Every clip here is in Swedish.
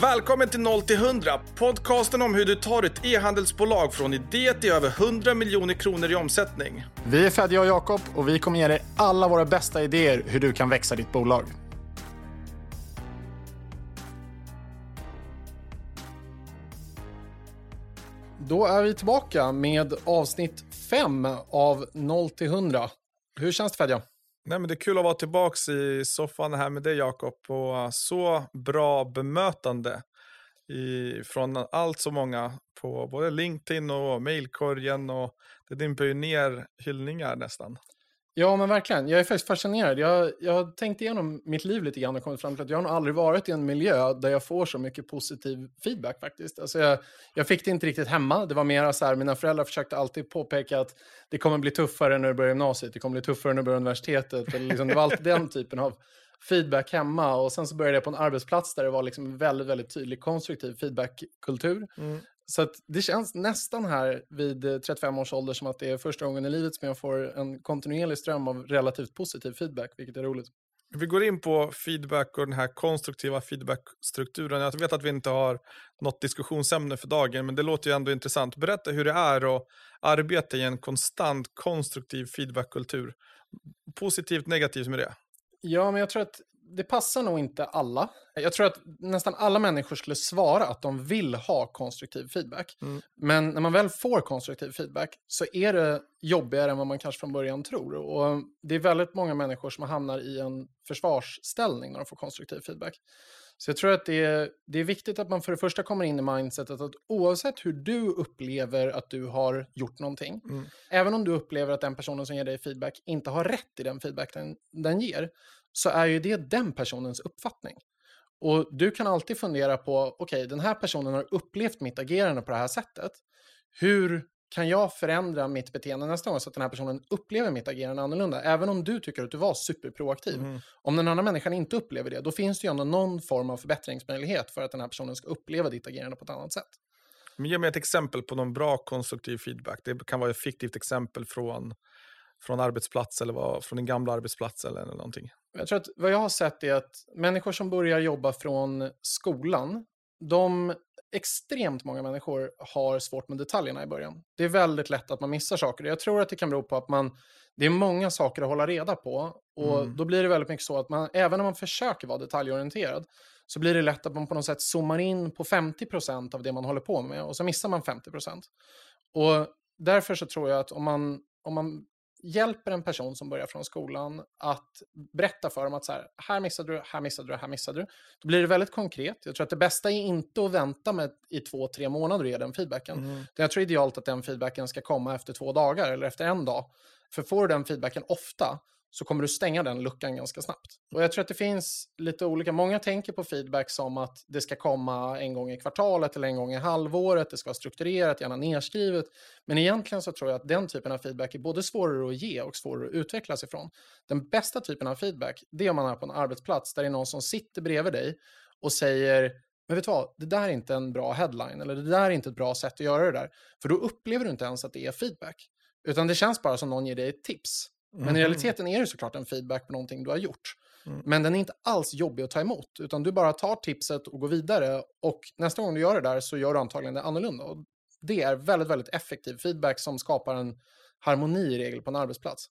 Välkommen till 0 till 100, podcasten om hur du tar ett e-handelsbolag från idé till över 100 miljoner kronor i omsättning. Vi är Fedja och Jakob och vi kommer ge dig alla våra bästa idéer hur du kan växa ditt bolag. Då är vi tillbaka med avsnitt 5 av 0 till 100. Hur känns det Fedja? Nej, men det är kul att vara tillbaka i soffan här med dig Jakob och så bra bemötande i, från allt så många på både LinkedIn och mailkorgen och det dimper ju ner hyllningar nästan. Ja, men verkligen. Jag är faktiskt fascinerad. Jag, jag har tänkt igenom mitt liv lite grann och kommit fram till att jag har nog aldrig varit i en miljö där jag får så mycket positiv feedback faktiskt. Alltså jag, jag fick det inte riktigt hemma. Det var mer så här, mina föräldrar försökte alltid påpeka att det kommer bli tuffare när du börjar gymnasiet, det kommer bli tuffare när du börjar universitetet. Eller liksom, det var alltid den typen av feedback hemma. Och sen så började jag på en arbetsplats där det var liksom väldigt, väldigt tydlig konstruktiv feedbackkultur. Mm. Så det känns nästan här vid 35 års ålder som att det är första gången i livet som jag får en kontinuerlig ström av relativt positiv feedback, vilket är roligt. Vi går in på feedback och den här konstruktiva feedbackstrukturen. Jag vet att vi inte har något diskussionsämne för dagen, men det låter ju ändå intressant. Berätta hur det är att arbeta i en konstant konstruktiv feedbackkultur. Positivt, negativt med det? Ja, men jag tror att det passar nog inte alla. Jag tror att nästan alla människor skulle svara att de vill ha konstruktiv feedback. Mm. Men när man väl får konstruktiv feedback så är det jobbigare än vad man kanske från början tror. Och det är väldigt många människor som hamnar i en försvarsställning när de får konstruktiv feedback. Så jag tror att det är, det är viktigt att man för det första kommer in i mindsetet att oavsett hur du upplever att du har gjort någonting, mm. även om du upplever att den personen som ger dig feedback inte har rätt i den feedback den, den ger, så är ju det den personens uppfattning. Och du kan alltid fundera på, okej, okay, den här personen har upplevt mitt agerande på det här sättet. Hur kan jag förändra mitt beteende nästa gång så att den här personen upplever mitt agerande annorlunda? Även om du tycker att du var superproaktiv. Mm. Om den andra människan inte upplever det, då finns det ju ändå någon form av förbättringsmöjlighet för att den här personen ska uppleva ditt agerande på ett annat sätt. Men ge mig ett exempel på någon bra konstruktiv feedback. Det kan vara ett fiktivt exempel från, från arbetsplats eller var, från din gamla arbetsplats eller någonting. Jag tror att vad jag har sett är att människor som börjar jobba från skolan, de extremt många människor har svårt med detaljerna i början. Det är väldigt lätt att man missar saker. Jag tror att det kan bero på att man, det är många saker att hålla reda på. Och mm. då blir det väldigt mycket så att man, även om man försöker vara detaljorienterad, så blir det lätt att man på något sätt zoomar in på 50% av det man håller på med och så missar man 50%. Och därför så tror jag att om man, om man hjälper en person som börjar från skolan att berätta för dem att så här, här missade du, här missade du, här missade du. Då blir det väldigt konkret. Jag tror att det bästa är inte att vänta med i två, tre månader och ge den feedbacken. Mm. Jag tror idealt att den feedbacken ska komma efter två dagar eller efter en dag. För får du den feedbacken ofta så kommer du stänga den luckan ganska snabbt. Och jag tror att det finns lite olika, många tänker på feedback som att det ska komma en gång i kvartalet eller en gång i halvåret, det ska vara strukturerat, gärna nedskrivet. Men egentligen så tror jag att den typen av feedback är både svårare att ge och svårare att utvecklas ifrån. Den bästa typen av feedback, det är om man är på en arbetsplats där det är någon som sitter bredvid dig och säger men vet du vad, det där är inte en bra headline eller det där är inte ett bra sätt att göra det där. För då upplever du inte ens att det är feedback. Utan det känns bara som någon ger dig ett tips. Men mm. i realiteten är det såklart en feedback på någonting du har gjort. Mm. Men den är inte alls jobbig att ta emot, utan du bara tar tipset och går vidare. Och nästa gång du gör det där så gör du antagligen det annorlunda. Och det är väldigt, väldigt effektiv feedback som skapar en harmoni i regel på en arbetsplats.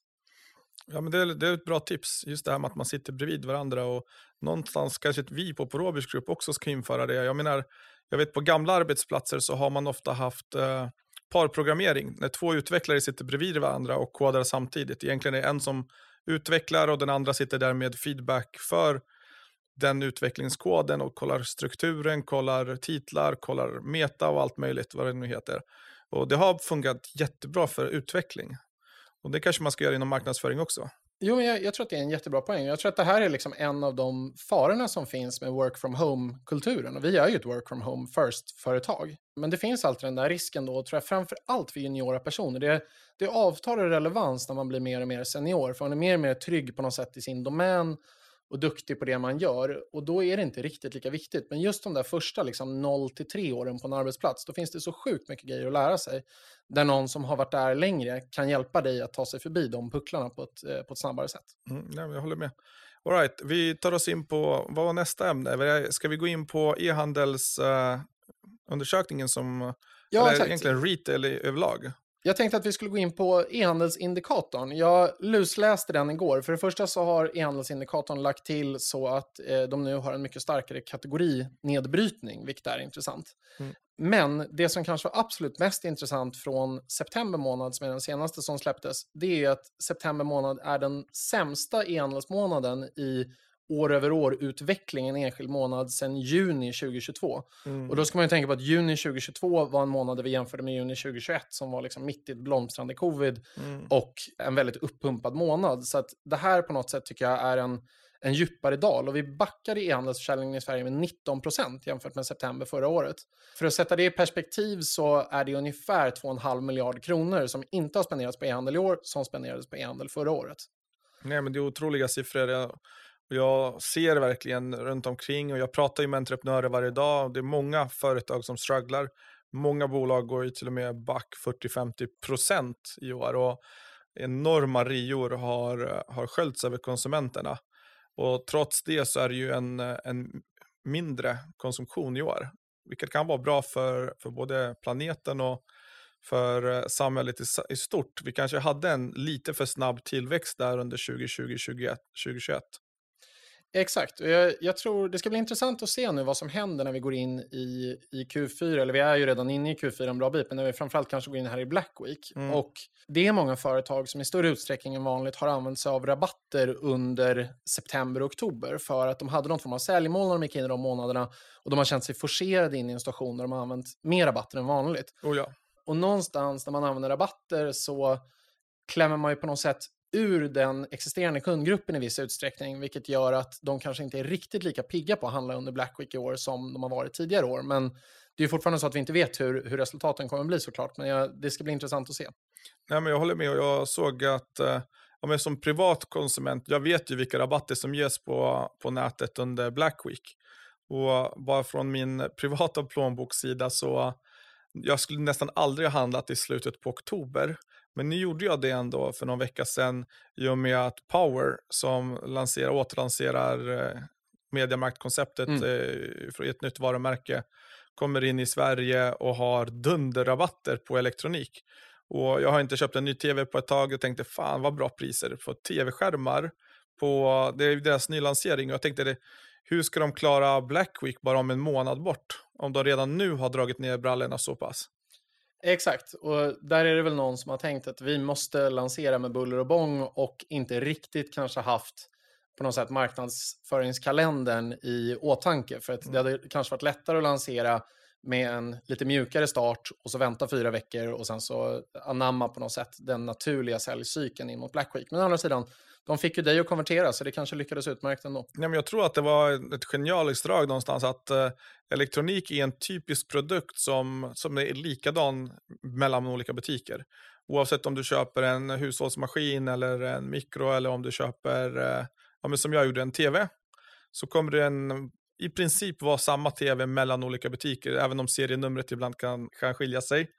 Ja, men det är, det är ett bra tips, just det här med att man sitter bredvid varandra och någonstans kanske vi på, Robers Group också ska införa det. Jag menar, jag vet på gamla arbetsplatser så har man ofta haft eh, parprogrammering, när två utvecklare sitter bredvid varandra och kodar samtidigt. Egentligen är det en som utvecklar och den andra sitter där med feedback för den utvecklingskoden och kollar strukturen, kollar titlar, kollar meta och allt möjligt vad det nu heter. Och det har funkat jättebra för utveckling. Och det kanske man ska göra inom marknadsföring också. Jo, men jag, jag, tror att det är en jättebra poäng. Jag tror att det här är liksom en av de farorna som finns med work from home-kulturen. Och vi är ju ett work from home first-företag. Men det finns alltid den där risken då, tror jag, framför allt för juniora personer. Det, det avtar i relevans när man blir mer och mer senior, för man är mer och mer trygg på något sätt i sin domän och duktig på det man gör. Och då är det inte riktigt lika viktigt. Men just de där första liksom 0 till 3 åren på en arbetsplats, då finns det så sjukt mycket grejer att lära sig. Där någon som har varit där längre kan hjälpa dig att ta sig förbi de pucklarna på ett, eh, på ett snabbare sätt. Mm, jag håller med. All right, vi tar oss in på, vad var nästa ämne? Ska vi gå in på e-handelsundersökningen uh, som, ja, eller exakt. egentligen retail överlag? Jag tänkte att vi skulle gå in på e-handelsindikatorn. Jag lusläste den igår. För det första så har e-handelsindikatorn lagt till så att eh, de nu har en mycket starkare kategorinedbrytning, vilket är intressant. Mm. Men det som kanske var absolut mest intressant från september månad, som är den senaste som släpptes, det är att september månad är den sämsta e-handelsmånaden i år över år-utveckling en enskild månad sedan juni 2022. Mm. Och då ska man ju tänka på att juni 2022 var en månad där vi jämförde med juni 2021 som var liksom mitt i ett blomstrande covid mm. och en väldigt uppumpad månad. Så att det här på något sätt tycker jag är en, en djupare dal och vi backade e-handelsförsäljningen i Sverige med 19 procent jämfört med september förra året. För att sätta det i perspektiv så är det ungefär 2,5 miljard kronor som inte har spenderats på e-handel i år som spenderades på e-handel förra året. Nej, men det är otroliga siffror. Jag ser verkligen runt omkring och jag pratar ju med entreprenörer varje dag. Det är många företag som strugglar. Många bolag går ju till och med back 40-50 procent i år och enorma rior har, har sköljts över konsumenterna. Och trots det så är det ju en, en mindre konsumtion i år, vilket kan vara bra för, för både planeten och för eh, samhället i, i stort. Vi kanske hade en lite för snabb tillväxt där under 2020-2021. Exakt, jag, jag, tror det ska bli intressant att se nu vad som händer när vi går in i, i Q4, eller vi är ju redan inne i Q4 en bra bit, men när vi framförallt kanske går in här i Black Week. Mm. Och det är många företag som i större utsträckning än vanligt har använt sig av rabatter under september och oktober för att de hade någon form av säljmål när de gick in i de månaderna och de har känt sig forcerade in i en situation där de har använt mer rabatter än vanligt. Oh ja. Och någonstans när man använder rabatter så klämmer man ju på något sätt ur den existerande kundgruppen i viss utsträckning, vilket gör att de kanske inte är riktigt lika pigga på att handla under Black Week i år som de har varit tidigare år. Men det är fortfarande så att vi inte vet hur, hur resultaten kommer att bli såklart, men jag, det ska bli intressant att se. Nej, men jag håller med och jag såg att eh, ja, men som privat konsument, jag vet ju vilka rabatter som ges på, på nätet under Black Week. Och bara från min privata plånbokssida så jag skulle nästan aldrig ha handlat i slutet på oktober. Men nu gjorde jag det ändå för någon vecka sedan i och med att Power som lanserar, återlanserar eh, mediamarktkonceptet mm. eh, ett nytt varumärke kommer in i Sverige och har dunderrabatter på elektronik. Och jag har inte köpt en ny tv på ett tag och tänkte fan vad bra priser på tv-skärmar. På, det är deras nylansering och jag tänkte det, hur ska de klara Black Week bara om en månad bort? Om de redan nu har dragit ner brallorna så pass. Exakt, och där är det väl någon som har tänkt att vi måste lansera med buller och bång och inte riktigt kanske haft på något sätt marknadsföringskalendern i åtanke. För att det hade kanske varit lättare att lansera med en lite mjukare start och så vänta fyra veckor och sen så anamma på något sätt den naturliga säljcykeln in mot Black Week. Men å andra sidan, de fick ju dig att konvertera, så det kanske lyckades utmärkt ändå. Ja, men jag tror att det var ett genialiskt drag någonstans, att eh, elektronik är en typisk produkt som, som är likadan mellan olika butiker. Oavsett om du köper en hushållsmaskin eller en mikro eller om du köper, eh, ja, men som jag gjorde, en tv. Så kommer det en, i princip vara samma tv mellan olika butiker, även om serienumret ibland kan, kan skilja sig.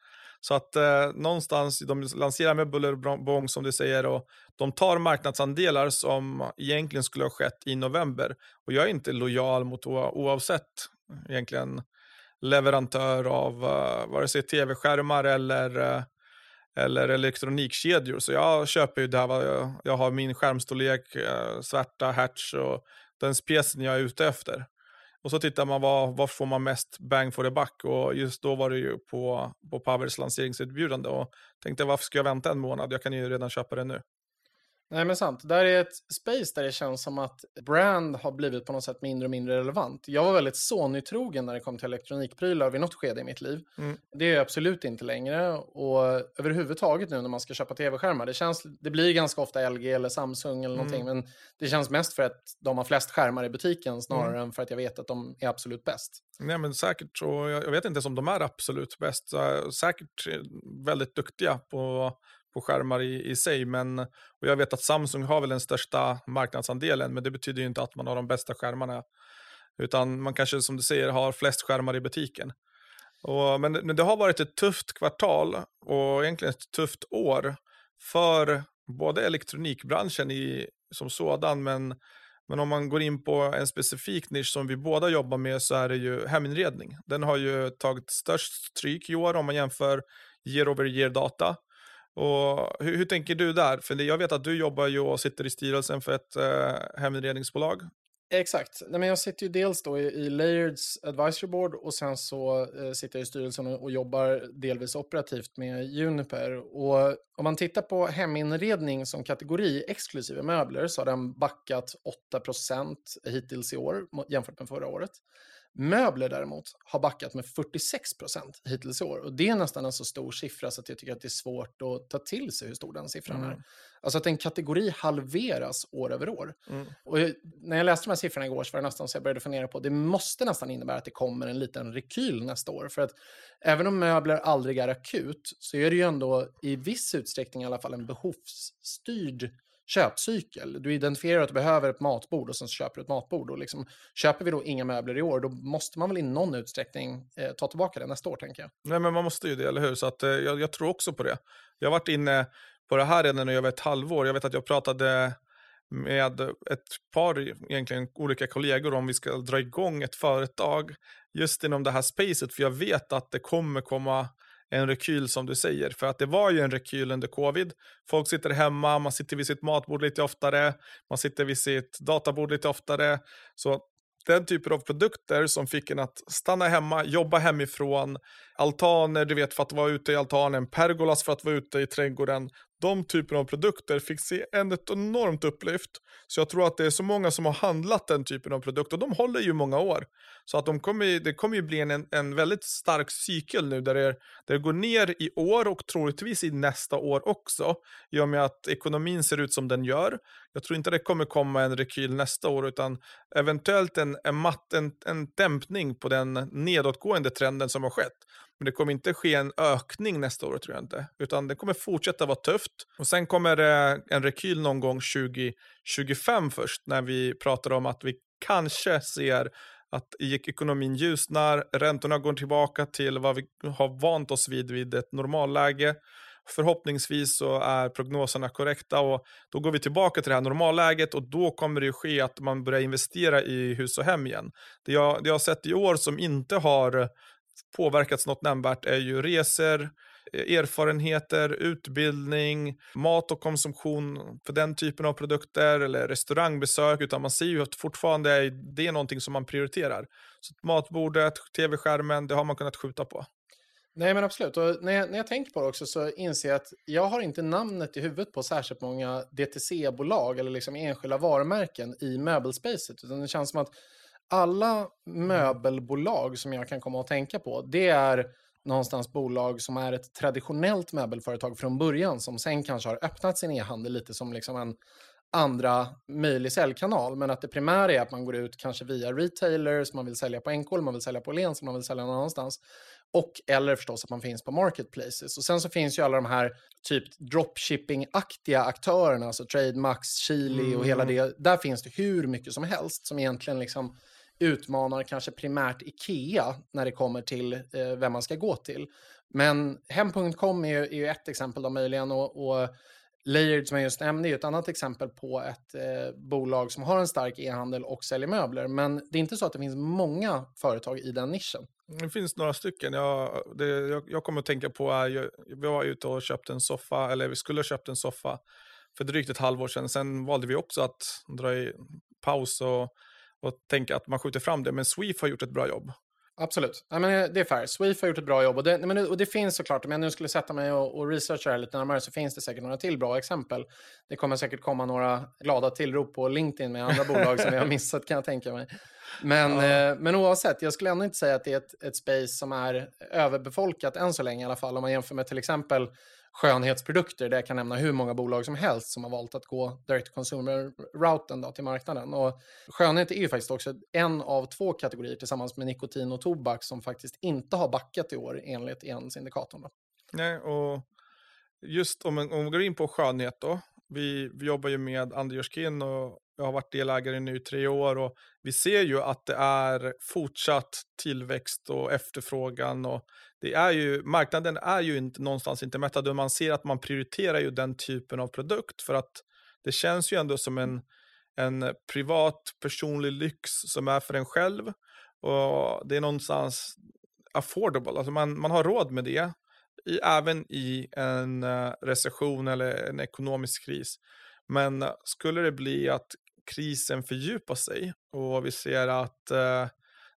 Så att eh, någonstans, de lanserar med buller och bång som du säger och de tar marknadsandelar som egentligen skulle ha skett i november. Och jag är inte lojal mot oavsett egentligen leverantör av uh, vare sig tv-skärmar eller, uh, eller elektronikkedjor. Så jag köper ju det här, jag, jag har min skärmstorlek, eh, uh, svarta hertz och den pjäsen jag är ute efter. Och så tittar man vad, vad får man mest bang for the buck? Och just då var det ju på, på Powers lanseringserbjudande. Och tänkte varför ska jag vänta en månad, jag kan ju redan köpa det nu. Nej men sant. Där är ett space där det känns som att brand har blivit på något sätt mindre och mindre relevant. Jag var väldigt Sony-trogen när det kom till elektronikprylar vid något skede i mitt liv. Mm. Det är jag absolut inte längre. Och överhuvudtaget nu när man ska köpa tv-skärmar, det, känns, det blir ganska ofta LG eller Samsung eller någonting. Mm. Men det känns mest för att de har flest skärmar i butiken snarare mm. än för att jag vet att de är absolut bäst. Nej men säkert, och jag vet inte ens om de är absolut bäst. Säkert väldigt duktiga på på skärmar i, i sig. Men, och jag vet att Samsung har väl den största marknadsandelen, men det betyder ju inte att man har de bästa skärmarna. Utan man kanske, som du säger, har flest skärmar i butiken. Och, men, men det har varit ett tufft kvartal och egentligen ett tufft år för både elektronikbranschen i, som sådan, men, Men om man går in på en specifik nisch som vi båda jobbar med så är det ju heminredning. Den har ju tagit störst stryk i år om man jämför year over year data. Och hur, hur, tänker du där? För jag vet att du jobbar ju och sitter i styrelsen för ett eh, heminredningsbolag. Exakt. Nej, men jag sitter ju dels då i, i Layards Advisory Board och sen så eh, sitter jag i styrelsen och, och, jobbar delvis operativt med Juniper. Och om man tittar på heminredning som kategori exklusive möbler så har den backat 8% hittills i år jämfört med förra året. Möbler däremot har backat med 46 procent hittills i år. Och det är nästan en så stor siffra så att jag tycker att det är svårt att ta till sig hur stor den siffran mm. är. Alltså att en kategori halveras år över år. Mm. Och jag, när jag läste de här siffrorna igår så var det nästan så jag började fundera på, det måste nästan innebära att det kommer en liten rekyl nästa år. För att även om möbler aldrig är akut så är det ju ändå i viss utsträckning i alla fall en behovsstyrd köpcykel. Du identifierar att du behöver ett matbord och sen köper du ett matbord. Och liksom, köper vi då inga möbler i år, då måste man väl i någon utsträckning eh, ta tillbaka det nästa år, tänker jag. Nej, men man måste ju det, eller hur? Så att, eh, jag, jag, tror också på det. Jag har varit inne på det här redan i över ett halvår. Jag vet att jag pratade med ett par egentligen olika kollegor om vi ska dra igång ett företag just inom det här spacet. För jag vet att det kommer komma en rekyl som du säger. För att det var ju en rekyl under covid. Folk sitter hemma, man sitter vid sitt matbord lite oftare, man sitter vid sitt databord lite oftare. Så den typen av produkter som fick en att stanna hemma, jobba hemifrån, altaner, du vet för att vara ute i altanen, pergolas för att vara ute i trädgården. De typerna av produkter fick se en ett enormt upplyft. Så jag tror att det är så många som har handlat den typen av produkter. De håller ju många år. Så att de kommer, det kommer ju bli en, en väldigt stark cykel nu där det, där det går ner i år och troligtvis i nästa år också. I och med att ekonomin ser ut som den gör. Jag tror inte det kommer komma en rekyl nästa år utan eventuellt en, en, matt, en, en dämpning på den nedåtgående trenden som har skett. Men det kommer inte ske en ökning nästa år tror jag inte. Utan det kommer fortsätta vara tufft. Och sen kommer det en rekyl någon gång 2025 först. När vi pratar om att vi kanske ser att ekonomin ljusnar, räntorna går tillbaka till vad vi har vant oss vid vid ett normalläge. Förhoppningsvis så är prognoserna korrekta och då går vi tillbaka till det här normalläget och då kommer det ske att man börjar investera i hus och hem igen. Det jag, det jag har sett i år som inte har påverkats något nämnvärt är ju resor, eh, erfarenheter, utbildning, mat och konsumtion för den typen av produkter eller restaurangbesök, utan man ser ju att fortfarande är det någonting som man prioriterar. Så matbordet, tv-skärmen, det har man kunnat skjuta på. Nej, men absolut. Och när, jag, när jag tänker på det också så inser jag att jag har inte namnet i huvudet på särskilt många DTC-bolag eller liksom enskilda varumärken i möbelspacet. Utan det känns som att alla möbelbolag som jag kan komma att tänka på, det är någonstans bolag som är ett traditionellt möbelföretag från början, som sen kanske har öppnat sin e-handel lite som liksom en andra möjlig säljkanal, men att det primära är att man går ut kanske via retailers, man vill sälja på NK, man vill sälja på Åhléns, man vill sälja någon annanstans. Och eller förstås att man finns på marketplaces. Och sen så finns ju alla de här typ dropshipping-aktiga aktörerna, alltså Trademax, Chili mm. och hela mm. det. Där finns det hur mycket som helst som egentligen liksom utmanar kanske primärt Ikea när det kommer till eh, vem man ska gå till. Men Hem.com är, är ju ett exempel då möjligen och, och Layered som jag just nämnde är ett annat exempel på ett eh, bolag som har en stark e-handel och säljer möbler. Men det är inte så att det finns många företag i den nischen. Det finns några stycken. Jag, det, jag, jag kommer att tänka på, eh, jag, vi var ute och köpte en soffa, eller vi skulle ha köpt en soffa för drygt ett halvår sedan. Sen valde vi också att dra i paus och och tänka att man skjuter fram det. Men Sweef har gjort ett bra jobb. Absolut. Ja, men det är fair. Sweef har gjort ett bra jobb. Och det, men och det finns såklart, om jag nu skulle sätta mig och, och researcha det här lite närmare så finns det säkert några till bra exempel. Det kommer säkert komma några glada tillrop på LinkedIn med andra bolag som vi har missat kan jag tänka mig. Men, ja. eh, men oavsett, jag skulle ändå inte säga att det är ett, ett space som är överbefolkat än så länge i alla fall. Om man jämför med till exempel skönhetsprodukter där jag kan nämna hur många bolag som helst som har valt att gå direct consumer-routen till marknaden. Och skönhet är ju faktiskt också en av två kategorier tillsammans med nikotin och tobak som faktiskt inte har backat i år enligt ENS-indikatorn. Nej, och just om, om vi går in på skönhet då. Vi, vi jobbar ju med Andreas och jag har varit delägare nu i tre år och vi ser ju att det är fortsatt tillväxt och efterfrågan och det är ju, marknaden är ju inte, någonstans inte mättad och man ser att man prioriterar ju den typen av produkt för att det känns ju ändå som en, en privat personlig lyx som är för en själv. Och det är någonstans affordable, alltså man, man har råd med det. I, även i en eh, recession eller en ekonomisk kris. Men eh, skulle det bli att krisen fördjupar sig och vi ser att eh,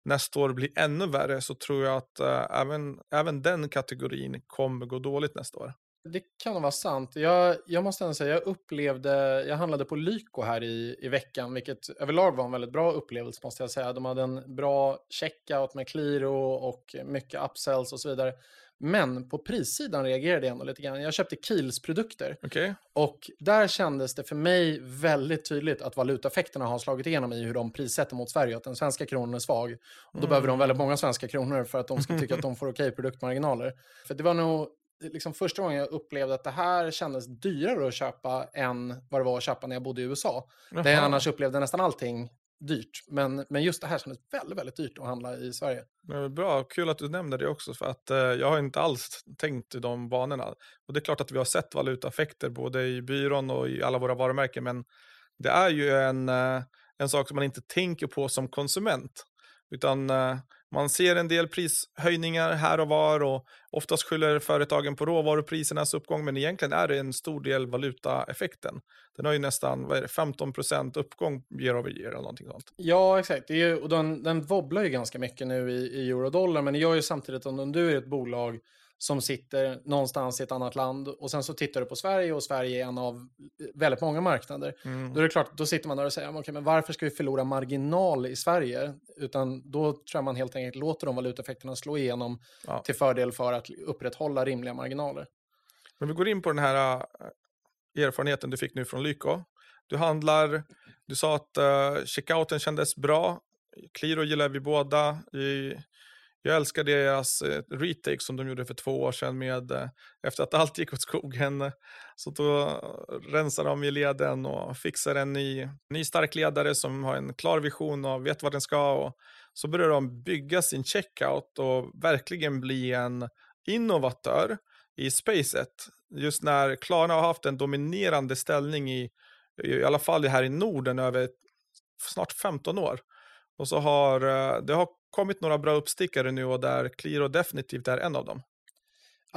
nästa år blir ännu värre så tror jag att eh, även, även den kategorin kommer gå dåligt nästa år. Det kan nog vara sant. Jag, jag måste ändå säga, jag upplevde, jag handlade på Lyko här i, i veckan, vilket överlag var en väldigt bra upplevelse måste jag säga. De hade en bra checkout med Qliro och mycket upsells och så vidare. Men på prissidan reagerade jag ändå lite grann. Jag köpte Kiels produkter. Okay. Och där kändes det för mig väldigt tydligt att valutaeffekterna har slagit igenom i hur de prissätter mot Sverige. Att den svenska kronan är svag. Och då mm. behöver de väldigt många svenska kronor för att de ska tycka att de får okej okay produktmarginaler. För det var nog liksom första gången jag upplevde att det här kändes dyrare att köpa än vad det var att köpa när jag bodde i USA. Jaha. Där jag annars upplevde nästan allting dyrt. Men, men just det här kändes väldigt, väldigt dyrt att handla i Sverige. Bra, kul att du nämner det också för att eh, jag har inte alls tänkt i de banorna. Och det är klart att vi har sett valutaeffekter både i byrån och i alla våra varumärken men det är ju en, eh, en sak som man inte tänker på som konsument. Utan eh, man ser en del prishöjningar här och var och oftast skyller företagen på råvaruprisernas uppgång men egentligen är det en stor del valutaeffekten. Den har ju nästan vad är det, 15% uppgång year over year eller någonting sånt. Ja, exakt. Det är ju, och den, den wobblar ju ganska mycket nu i, i eurodollar men det gör ju samtidigt om du är ett bolag som sitter någonstans i ett annat land och sen så tittar du på Sverige och Sverige är en av väldigt många marknader. Mm. Då är det klart, då sitter man där och säger, okay, men varför ska vi förlora marginal i Sverige? Utan då tror jag man helt enkelt låter de valutaeffekterna slå igenom ja. till fördel för att upprätthålla rimliga marginaler. Men vi går in på den här äh, erfarenheten du fick nu från Lyko. Du handlar, du sa att uh, checkouten kändes bra. Qliro gillar vi båda. I, jag älskar deras eh, retake som de gjorde för två år sedan med eh, efter att allt gick åt skogen. Så då rensar de i leden och fixar en ny, ny stark ledare som har en klar vision och vet vad den ska. Och så börjar de bygga sin checkout och verkligen bli en innovatör i spacet. Just när Klarna har haft en dominerande ställning i, i alla fall här i Norden över snart 15 år. Och så har eh, det har kommit några bra uppstickare nu och där Qliro definitivt är en av dem.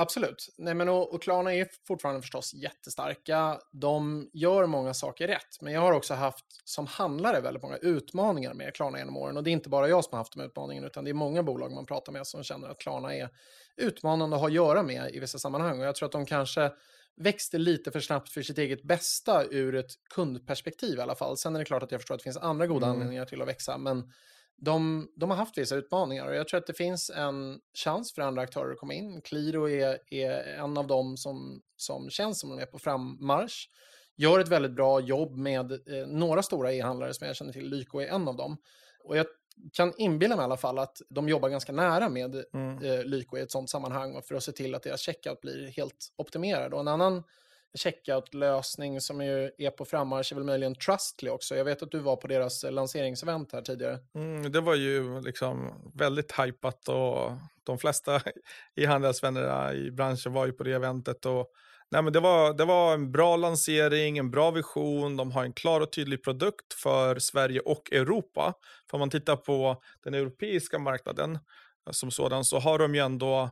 Absolut. Nej, men och, och Klarna är fortfarande förstås jättestarka. De gör många saker rätt, men jag har också haft som handlare väldigt många utmaningar med Klarna genom åren. Och det är inte bara jag som har haft de utmaningarna, utan det är många bolag man pratar med som känner att Klarna är utmanande att ha att göra med i vissa sammanhang. Och jag tror att de kanske växte lite för snabbt för sitt eget bästa ur ett kundperspektiv i alla fall. Sen är det klart att jag förstår att det finns andra goda mm. anledningar till att växa, men de, de har haft vissa utmaningar och jag tror att det finns en chans för andra aktörer att komma in. Qliro är, är en av dem som, som känns som de är på frammarsch. Gör ett väldigt bra jobb med eh, några stora e-handlare som jag känner till. Lyko är en av dem. Och jag kan inbilla mig i alla fall att de jobbar ganska nära med mm. eh, Lyko i ett sånt sammanhang och för att se till att deras checkout blir helt optimerad. Och en annan checkout-lösning som ju är på frammarsch är väl möjligen Trustly också. Jag vet att du var på deras eh, lanseringsevent här tidigare. Mm, det var ju liksom väldigt hypat och de flesta e-handelsvännerna i branschen var ju på det eventet. Och, nej, men det, var, det var en bra lansering, en bra vision, de har en klar och tydlig produkt för Sverige och Europa. För om man tittar på den europeiska marknaden eh, som sådan så har de ju ändå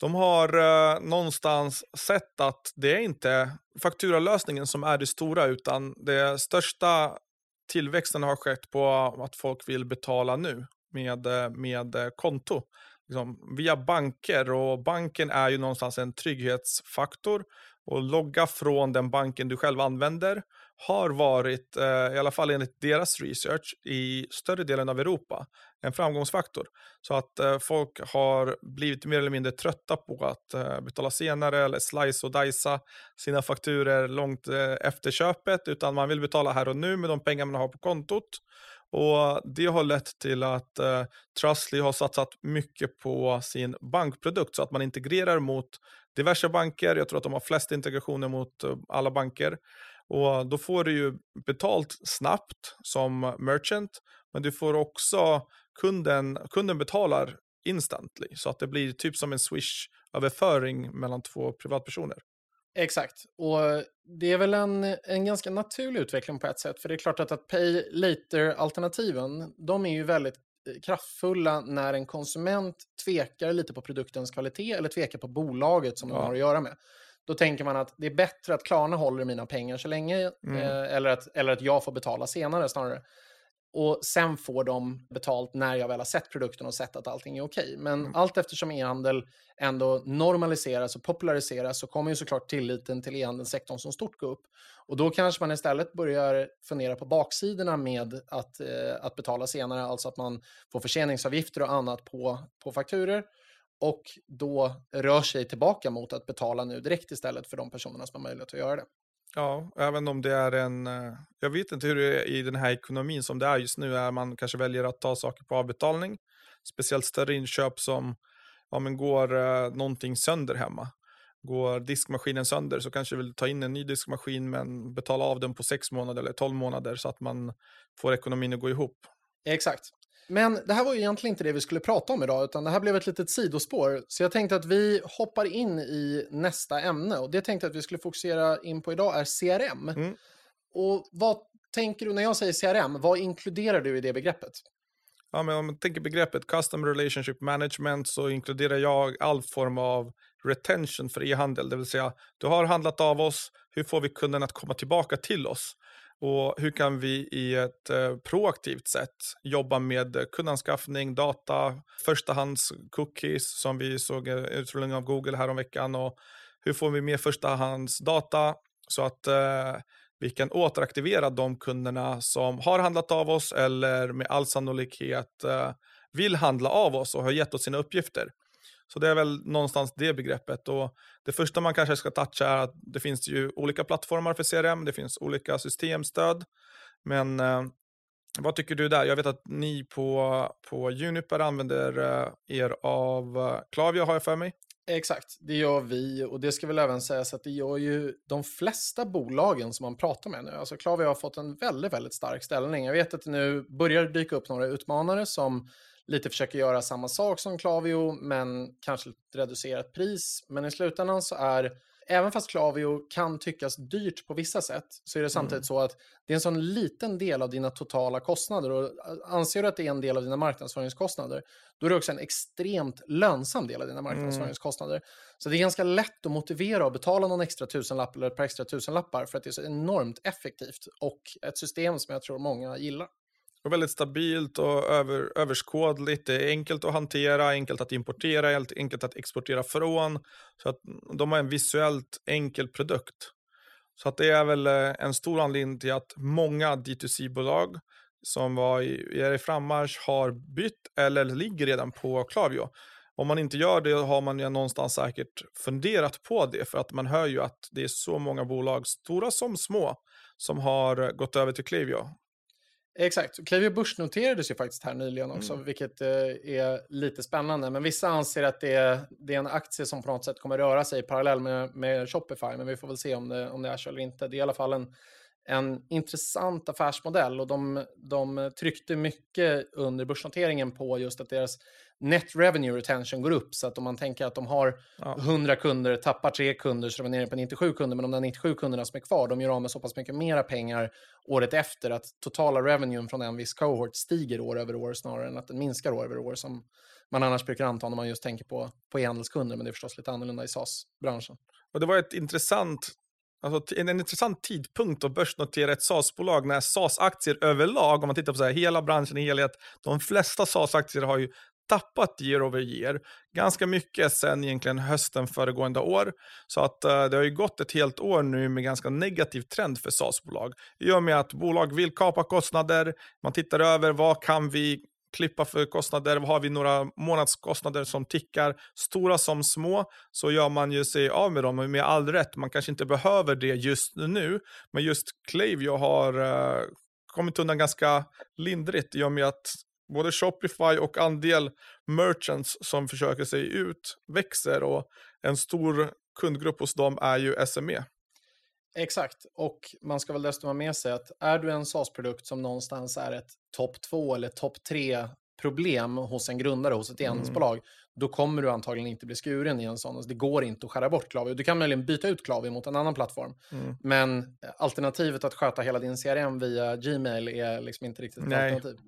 de har eh, någonstans sett att det är inte fakturalösningen som är det stora, utan det största tillväxten har skett på att folk vill betala nu med, eh, med eh, konto. Liksom, via banker och banken är ju någonstans en trygghetsfaktor och logga från den banken du själv använder har varit, eh, i alla fall enligt deras research, i större delen av Europa en framgångsfaktor. Så att eh, folk har blivit mer eller mindre trötta på att eh, betala senare eller slice och dicea sina fakturer långt efter köpet, utan man vill betala här och nu med de pengar man har på kontot. Och Det har lett till att eh, Trustly har satsat mycket på sin bankprodukt så att man integrerar mot diverse banker. Jag tror att de har flest integrationer mot eh, alla banker. Och Då får du ju betalt snabbt som merchant, men du får också kunden, kunden betalar instantly så att det blir typ som en swish-överföring mellan två privatpersoner. Exakt, och det är väl en, en ganska naturlig utveckling på ett sätt, för det är klart att, att pay later-alternativen, de är ju väldigt kraftfulla när en konsument tvekar lite på produktens kvalitet eller tvekar på bolaget som ja. de har att göra med. Då tänker man att det är bättre att Klarna håller mina pengar så länge, mm. eh, eller, att, eller att jag får betala senare snarare. Och sen får de betalt när jag väl har sett produkten och sett att allting är okej. Men mm. allt eftersom e-handel ändå normaliseras och populariseras så kommer ju såklart tilliten till e-handelssektorn som stort gå upp. Och då kanske man istället börjar fundera på baksidorna med att, eh, att betala senare, alltså att man får förseningsavgifter och annat på, på fakturer och då rör sig tillbaka mot att betala nu direkt istället för de personerna som har möjlighet att göra det. Ja, även om det är en... Eh, jag vet inte hur det är i den här ekonomin som det är just nu, är man kanske väljer att ta saker på avbetalning. Speciellt större inköp som, ja men går eh, någonting sönder hemma. Går diskmaskinen sönder så kanske vill ta in en ny diskmaskin men betala av den på sex månader eller tolv månader så att man får ekonomin att gå ihop. Exakt. Men det här var ju egentligen inte det vi skulle prata om idag, utan det här blev ett litet sidospår. Så jag tänkte att vi hoppar in i nästa ämne och det tänkte jag att vi skulle fokusera in på idag är CRM. Mm. Och vad tänker du när jag säger CRM, vad inkluderar du i det begreppet? Ja, men om man tänker begreppet Custom Relationship Management så inkluderar jag all form av retention för e-handel, det vill säga du har handlat av oss, hur får vi kunden att komma tillbaka till oss? Och hur kan vi i ett eh, proaktivt sätt jobba med kundanskaffning, data, förstahands cookies som vi såg eh, utrullning av Google häromveckan och hur får vi mer förstahandsdata så att eh, vi kan återaktivera de kunderna som har handlat av oss eller med all sannolikhet eh, vill handla av oss och har gett oss sina uppgifter. Så det är väl någonstans det begreppet. Och det första man kanske ska toucha är att det finns ju olika plattformar för CRM, det finns olika systemstöd. Men eh, vad tycker du där? Jag vet att ni på, på Juniper använder eh, er av eh, Klavia har jag för mig. Exakt, det gör vi och det ska väl även sägas att det gör ju de flesta bolagen som man pratar med nu. Alltså Klavia har fått en väldigt, väldigt stark ställning. Jag vet att det nu börjar dyka upp några utmanare som lite försöker göra samma sak som Klavio, men kanske lite reducerat pris. Men i slutändan så är, även fast Klavio kan tyckas dyrt på vissa sätt, så är det samtidigt mm. så att det är en sån liten del av dina totala kostnader. Och anser du att det är en del av dina marknadsföringskostnader, då är det också en extremt lönsam del av dina mm. marknadsföringskostnader. Mm. Så det är ganska lätt att motivera att betala någon extra tusenlapp eller ett par extra tusenlappar för att det är så enormt effektivt och ett system som jag tror många gillar. Och väldigt stabilt och över, överskådligt. Det är enkelt att hantera, enkelt att importera, enkelt att exportera från. Så att de har en visuellt enkel produkt. Så att det är väl eh, en stor anledning till att många D2C-bolag som var i, är i frammarsch har bytt eller ligger redan på Klavio. Om man inte gör det har man ju någonstans säkert funderat på det för att man hör ju att det är så många bolag, stora som små, som har gått över till Klaviyo. Exakt. Klaviyo börsnoterades ju faktiskt här nyligen också, mm. vilket eh, är lite spännande. Men vissa anser att det är, det är en aktie som på något sätt kommer röra sig parallell med, med Shopify, men vi får väl se om det, om det är så eller inte. Det är i alla fall en, en intressant affärsmodell och de, de tryckte mycket under börsnoteringen på just att deras net revenue retention går upp. Så att om man tänker att de har ja. 100 kunder, tappar tre kunder så de är nere på 97 kunder, men de där 97 kunderna som är kvar, de gör av med så pass mycket mera pengar året efter att totala revenuen från en viss cohort stiger år över år snarare än att den minskar år över år som man annars brukar anta när man just tänker på, på e-handelskunder, men det är förstås lite annorlunda i SaaS-branschen. Och det var ett intressant Alltså, en, en intressant tidpunkt att börsnotera ett SAS-bolag när SAS-aktier överlag, om man tittar på så här, hela branschen i helhet, de flesta SAS-aktier har ju tappat year over year. Ganska mycket sen egentligen hösten föregående år. Så att uh, det har ju gått ett helt år nu med ganska negativ trend för SAS-bolag. I och med att bolag vill kapa kostnader, man tittar över vad kan vi klippa för kostnader, har vi några månadskostnader som tickar, stora som små, så gör man ju sig av med dem med all rätt. Man kanske inte behöver det just nu, men just Clavio har uh, kommit undan ganska lindrigt i och med att både Shopify och andel merchants som försöker sig ut växer och en stor kundgrupp hos dem är ju SME. Exakt, och man ska väl dessutom ha med sig att är du en SaaS-produkt som någonstans är ett topp två eller topp tre problem hos en grundare, hos ett enmansbolag, mm. Då kommer du antagligen inte bli skuren i en sån. Alltså det går inte att skära bort Klaviyo. Du kan möjligen byta ut Klaviyo mot en annan plattform. Mm. Men alternativet att sköta hela din CRM via Gmail är liksom inte riktigt ett Nej. alternativ.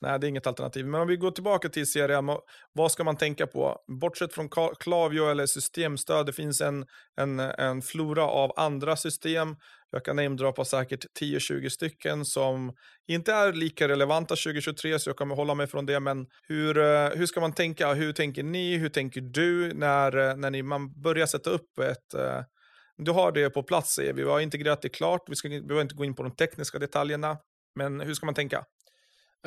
Nej, det är inget alternativ. Men om vi går tillbaka till CRM, vad ska man tänka på? Bortsett från Klaviyo eller systemstöd, det finns en, en, en flora av andra system. Jag kan namedroppa säkert 10-20 stycken som inte är lika relevanta 2023, så jag kommer hålla mig från det. Men hur, eh, hur ska man tänka? Hur tänker ni? Hur tänker du när, eh, när ni, man börjar sätta upp ett eh, du har det på plats, säger vi. Vi har integrerat det klart. Vi, ska, vi behöver inte gå in på de tekniska detaljerna. Men hur ska man tänka?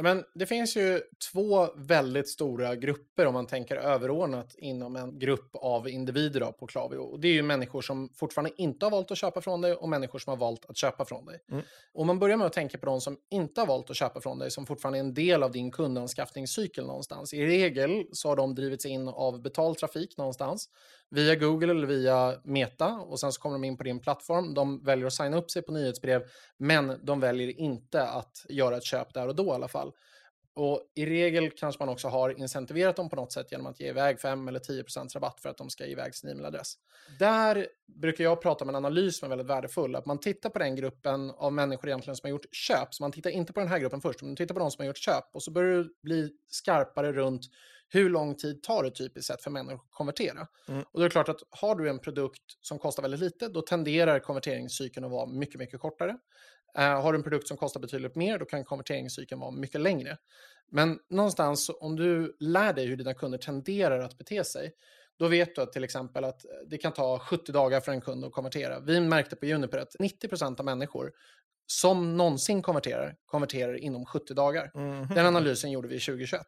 Men det finns ju två väldigt stora grupper om man tänker överordnat inom en grupp av individer på Klaviyo. Och det är ju människor som fortfarande inte har valt att köpa från dig och människor som har valt att köpa från dig. Mm. Om man börjar med att tänka på de som inte har valt att köpa från dig, som fortfarande är en del av din kundanskaffningscykel någonstans. I regel så har de drivits in av betald trafik någonstans via Google eller via Meta och sen så kommer de in på din plattform. De väljer att signa upp sig på nyhetsbrev, men de väljer inte att göra ett köp där och då i alla fall. Och I regel kanske man också har incentiverat dem på något sätt genom att ge iväg 5 eller 10% rabatt för att de ska ge iväg sin e-mailadress. Där brukar jag prata om en analys som är väldigt värdefull. Att man tittar på den gruppen av människor egentligen som har gjort köp. Så man tittar inte på den här gruppen först, men man tittar på de som har gjort köp. Och så börjar du bli skarpare runt hur lång tid tar det typiskt sett för människor att konvertera? Mm. Och då är det klart att har du en produkt som kostar väldigt lite, då tenderar konverteringscykeln att vara mycket, mycket kortare. Uh, har du en produkt som kostar betydligt mer, då kan konverteringscykeln vara mycket längre. Men någonstans, om du lär dig hur dina kunder tenderar att bete sig, då vet du att till exempel att det kan ta 70 dagar för en kund att konvertera. Vi märkte på Juniper att 90% av människor som någonsin konverterar, konverterar inom 70 dagar. Mm Den analysen gjorde vi 2021.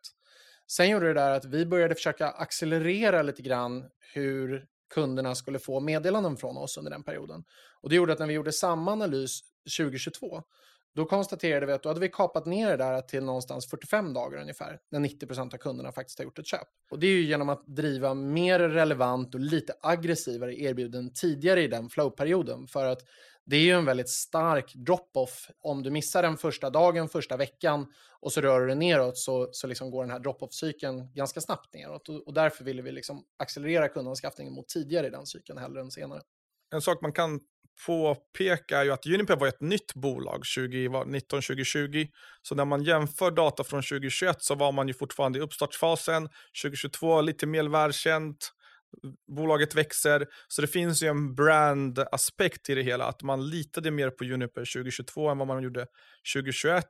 Sen gjorde det där att vi började försöka accelerera lite grann hur kunderna skulle få meddelanden från oss under den perioden. Och det gjorde att när vi gjorde samma analys 2022, då konstaterade vi att då hade vi kapat ner det där till någonstans 45 dagar ungefär, när 90% av kunderna faktiskt har gjort ett köp. Och det är ju genom att driva mer relevant och lite aggressivare erbjuden tidigare i den flowperioden. För att det är ju en väldigt stark drop-off. Om du missar den första dagen, första veckan och så rör du dig neråt så, så liksom går den här drop-off-cykeln ganska snabbt neråt. Och, och därför ville vi liksom accelerera kundanskaffningen mot tidigare i den cykeln hellre än senare. En sak man kan påpeka är ju att Uniper var ett nytt bolag 2019-2020. Så när man jämför data från 2021 så var man ju fortfarande i uppstartsfasen. 2022 lite mer välkänt bolaget växer. Så det finns ju en brand-aspekt i det hela, att man litade mer på Juniper 2022 än vad man gjorde 2021.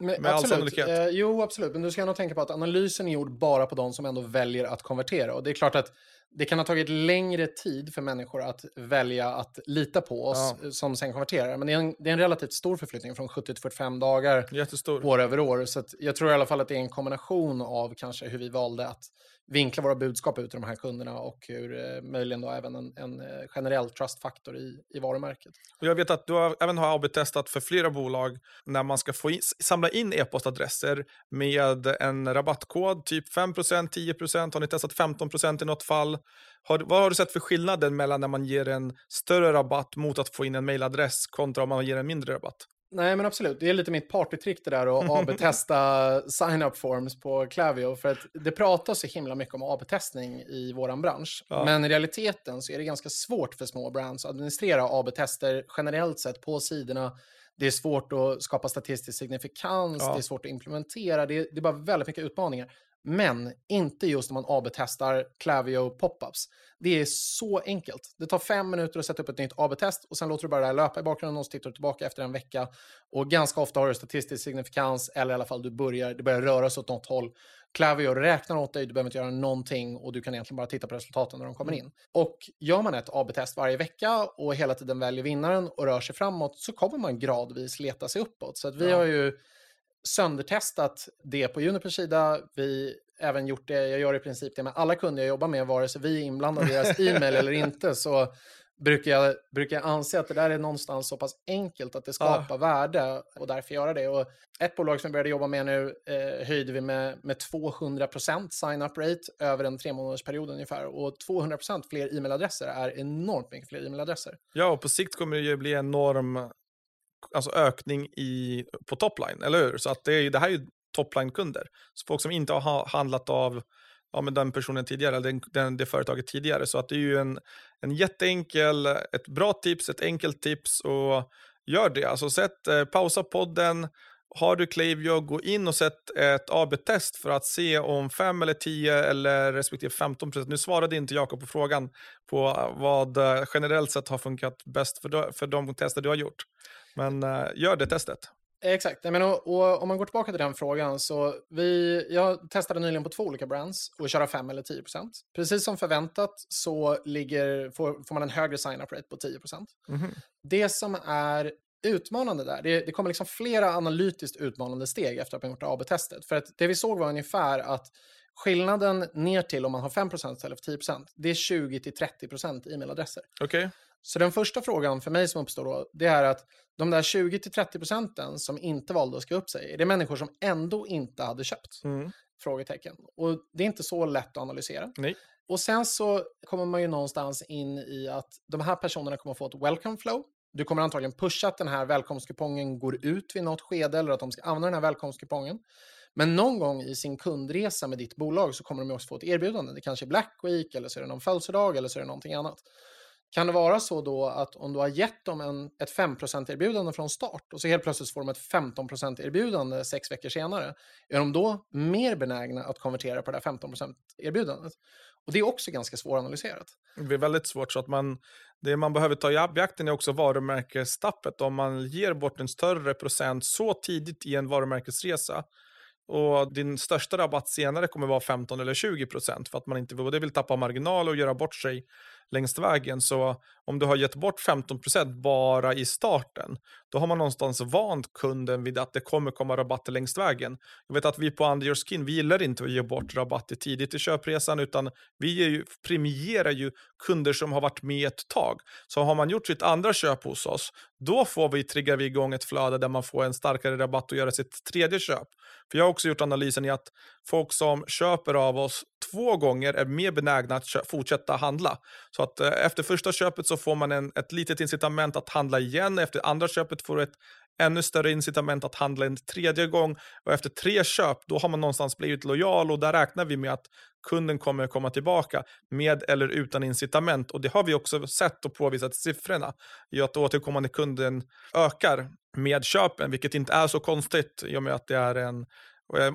Men, med absolut. Eh, jo, absolut. Men du ska nog tänka på att analysen är gjord bara på de som ändå väljer att konvertera. Och det är klart att det kan ha tagit längre tid för människor att välja att lita på oss ja. som sen konverterar. Men det är, en, det är, en, relativt stor förflyttning från 70 till 45 dagar Jättestor. år över år. Så jag tror i alla fall att det är en kombination av kanske hur vi valde att vinkla våra budskap ut till de här kunderna och hur eh, möjligen då även en, en eh, generell trustfaktor i, i varumärket. Och jag vet att du har, även har AB-testat för flera bolag när man ska få in, samla in e-postadresser med en rabattkod, typ 5% 10% har ni testat 15% i något fall? Har, vad har du sett för skillnader mellan när man ger en större rabatt mot att få in en mailadress kontra om man ger en mindre rabatt? Nej, men absolut. Det är lite mitt partytrick det där att AB-testa sign-up forms på Klaviyo. För att det pratas så himla mycket om AB-testning i vår bransch. Ja. Men i realiteten så är det ganska svårt för små brands att administrera AB-tester generellt sett på sidorna. Det är svårt att skapa statistisk signifikans, ja. det är svårt att implementera, det är, det är bara väldigt mycket utmaningar. Men inte just när man AB-testar Clavio popups. Det är så enkelt. Det tar fem minuter att sätta upp ett nytt AB-test och sen låter du bara det här löpa i bakgrunden och så tittar du tillbaka efter en vecka. Och ganska ofta har du statistisk signifikans eller i alla fall du börjar, det börjar röra sig åt något håll. Clavio räknar åt dig, du behöver inte göra någonting och du kan egentligen bara titta på resultaten när de kommer mm. in. Och gör man ett AB-test varje vecka och hela tiden väljer vinnaren och rör sig framåt så kommer man gradvis leta sig uppåt. Så att vi ja. har ju söndertestat det på Junipers sida. Vi även gjort det, jag gör i princip det med alla kunder jag jobbar med, vare sig vi är inblandade i deras e-mail eller inte, så brukar jag, brukar jag anse att det där är någonstans så pass enkelt att det skapar ja. värde och därför göra det. Och ett bolag som vi började jobba med nu eh, höjde vi med, med 200% sign-up rate över en tre månadersperiod ungefär. Och 200% fler e-mailadresser är enormt mycket fler e-mailadresser. Ja, och på sikt kommer det ju bli enorm alltså ökning i, på topline, eller hur? Så att det, är, det här är ju topline-kunder. Så folk som inte har handlat av ja, men den personen tidigare, eller den, den, det företaget tidigare. Så att det är ju en, en jätteenkel, ett bra tips, ett enkelt tips och gör det. Alltså sätt, eh, pausa podden, har du Klaviyo, gå in och sätt ett AB-test för att se om 5 eller 10 eller respektive 15 procent. Nu svarade inte Jakob på frågan på vad eh, generellt sett har funkat bäst för, de, för de tester du har gjort. Men uh, gör det testet. Exakt. Men, och, och, om man går tillbaka till den frågan så vi, jag testade nyligen på två olika brands och köra 5 eller 10 procent. Precis som förväntat så ligger, får, får man en högre sign-up rate på 10 procent. Mm -hmm. Det som är utmanande där. Det, det kommer liksom flera analytiskt utmanande steg efter att man gjort AB-testet. För att det vi såg var ungefär att skillnaden ner till om man har 5 istället för 10% det är 20-30% e-mailadresser. Okay. Så den första frågan för mig som uppstår då, det är att de där 20-30 procenten som inte valde att skriva upp sig, är det människor som ändå inte hade köpt? Mm. Frågetecken. Och det är inte så lätt att analysera. Nej. Och sen så kommer man ju någonstans in i att de här personerna kommer få ett welcome flow. Du kommer antagligen pusha att den här välkomstkupongen går ut vid något skede eller att de ska använda den här välkomstkupongen. Men någon gång i sin kundresa med ditt bolag så kommer de också få ett erbjudande. Det kanske är Black Week eller så är det någon födelsedag eller så är det någonting annat. Kan det vara så då att om du har gett dem en, ett 5% erbjudande från start och så helt plötsligt får de ett 15% erbjudande sex veckor senare, är de då mer benägna att konvertera på det här 15% erbjudandet? Och det är också ganska svåranalyserat. Det är väldigt svårt, så att man, det man behöver ta i beaktande är också varumärkestappet. Om man ger bort en större procent så tidigt i en varumärkesresa och din största rabatt senare kommer vara 15 eller 20 procent för att man inte både vill tappa marginal och göra bort sig längs vägen. Så om du har gett bort 15% bara i starten, då har man någonstans vant kunden vid att det kommer komma rabatter längs vägen. Jag vet att vi på Under Your Skin, vi gillar inte att ge bort rabatter tidigt i köpresan, utan vi ju, premierar ju kunder som har varit med ett tag. Så har man gjort sitt andra köp hos oss, då får vi, triggar vi igång ett flöde där man får en starkare rabatt och göra sitt tredje köp. För jag har också gjort analysen i att folk som köper av oss två gånger är mer benägna att fortsätta handla. Så att eh, efter första köpet så får man en, ett litet incitament att handla igen. Efter andra köpet får du ett ännu större incitament att handla en tredje gång. Och efter tre köp, då har man någonstans blivit lojal och där räknar vi med att kunden kommer komma tillbaka med eller utan incitament. Och det har vi också sett och påvisat siffrorna i att återkommande kunden ökar med köpen, vilket inte är så konstigt i och med att det är en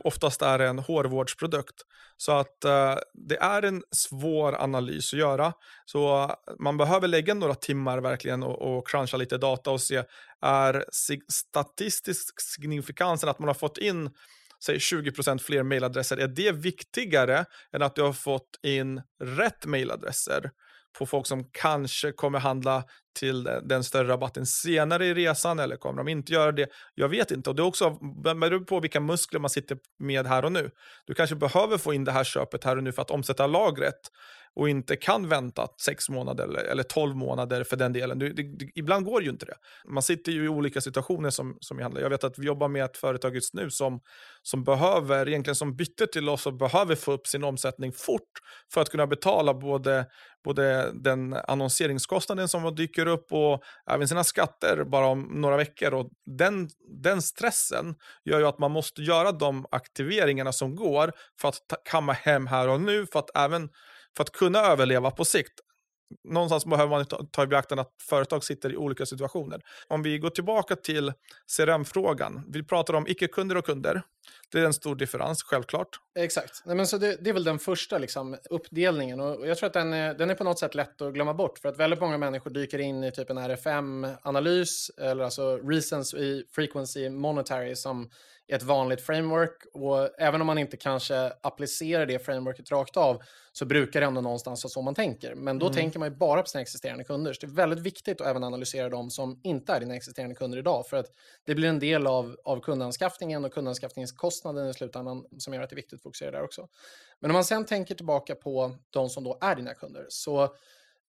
oftast är det en hårvårdsprodukt. Så att eh, det är en svår analys att göra. Så eh, man behöver lägga några timmar verkligen och, och cruncha lite data och se, är statistisk signifikansen att man har fått in säg 20% fler mailadresser, är det viktigare än att du har fått in rätt mailadresser? På folk som kanske kommer handla till den större rabatten senare i resan eller kommer de inte göra det? Jag vet inte. Och det är också beror på vilka muskler man sitter med här och nu. Du kanske behöver få in det här köpet här och nu för att omsätta lagret och inte kan vänta sex månader eller, eller 12 månader för den delen. Det, det, det, ibland går ju inte det. Man sitter ju i olika situationer som, som handlar. Jag vet att vi jobbar med ett företag just nu som, som behöver, egentligen som bytte till oss och behöver få upp sin omsättning fort för att kunna betala både, både den annonseringskostnaden som dyker upp och även sina skatter bara om några veckor. Och den, den stressen gör ju att man måste göra de aktiveringarna som går för att ta, kamma hem här och nu för att även för att kunna överleva på sikt, någonstans behöver man ta i beaktande att företag sitter i olika situationer. Om vi går tillbaka till CRM-frågan. Vi pratar om icke-kunder och kunder. Det är en stor differens, självklart. Exakt. Nej, men så det, det är väl den första liksom, uppdelningen. Och jag tror att den är, den är på något sätt lätt att glömma bort. För att väldigt många människor dyker in i typ en RFM-analys, eller alltså Reasons i Frequency Monetary, som ett vanligt framework och även om man inte kanske applicerar det frameworket rakt av så brukar det ändå någonstans vara så man tänker. Men då mm. tänker man ju bara på sina existerande kunder. Så det är väldigt viktigt att även analysera de som inte är dina existerande kunder idag för att det blir en del av, av kundanskaffningen och kundanskaffningskostnaden i slutändan som gör att det är viktigt att fokusera där också. Men om man sen tänker tillbaka på de som då är dina kunder så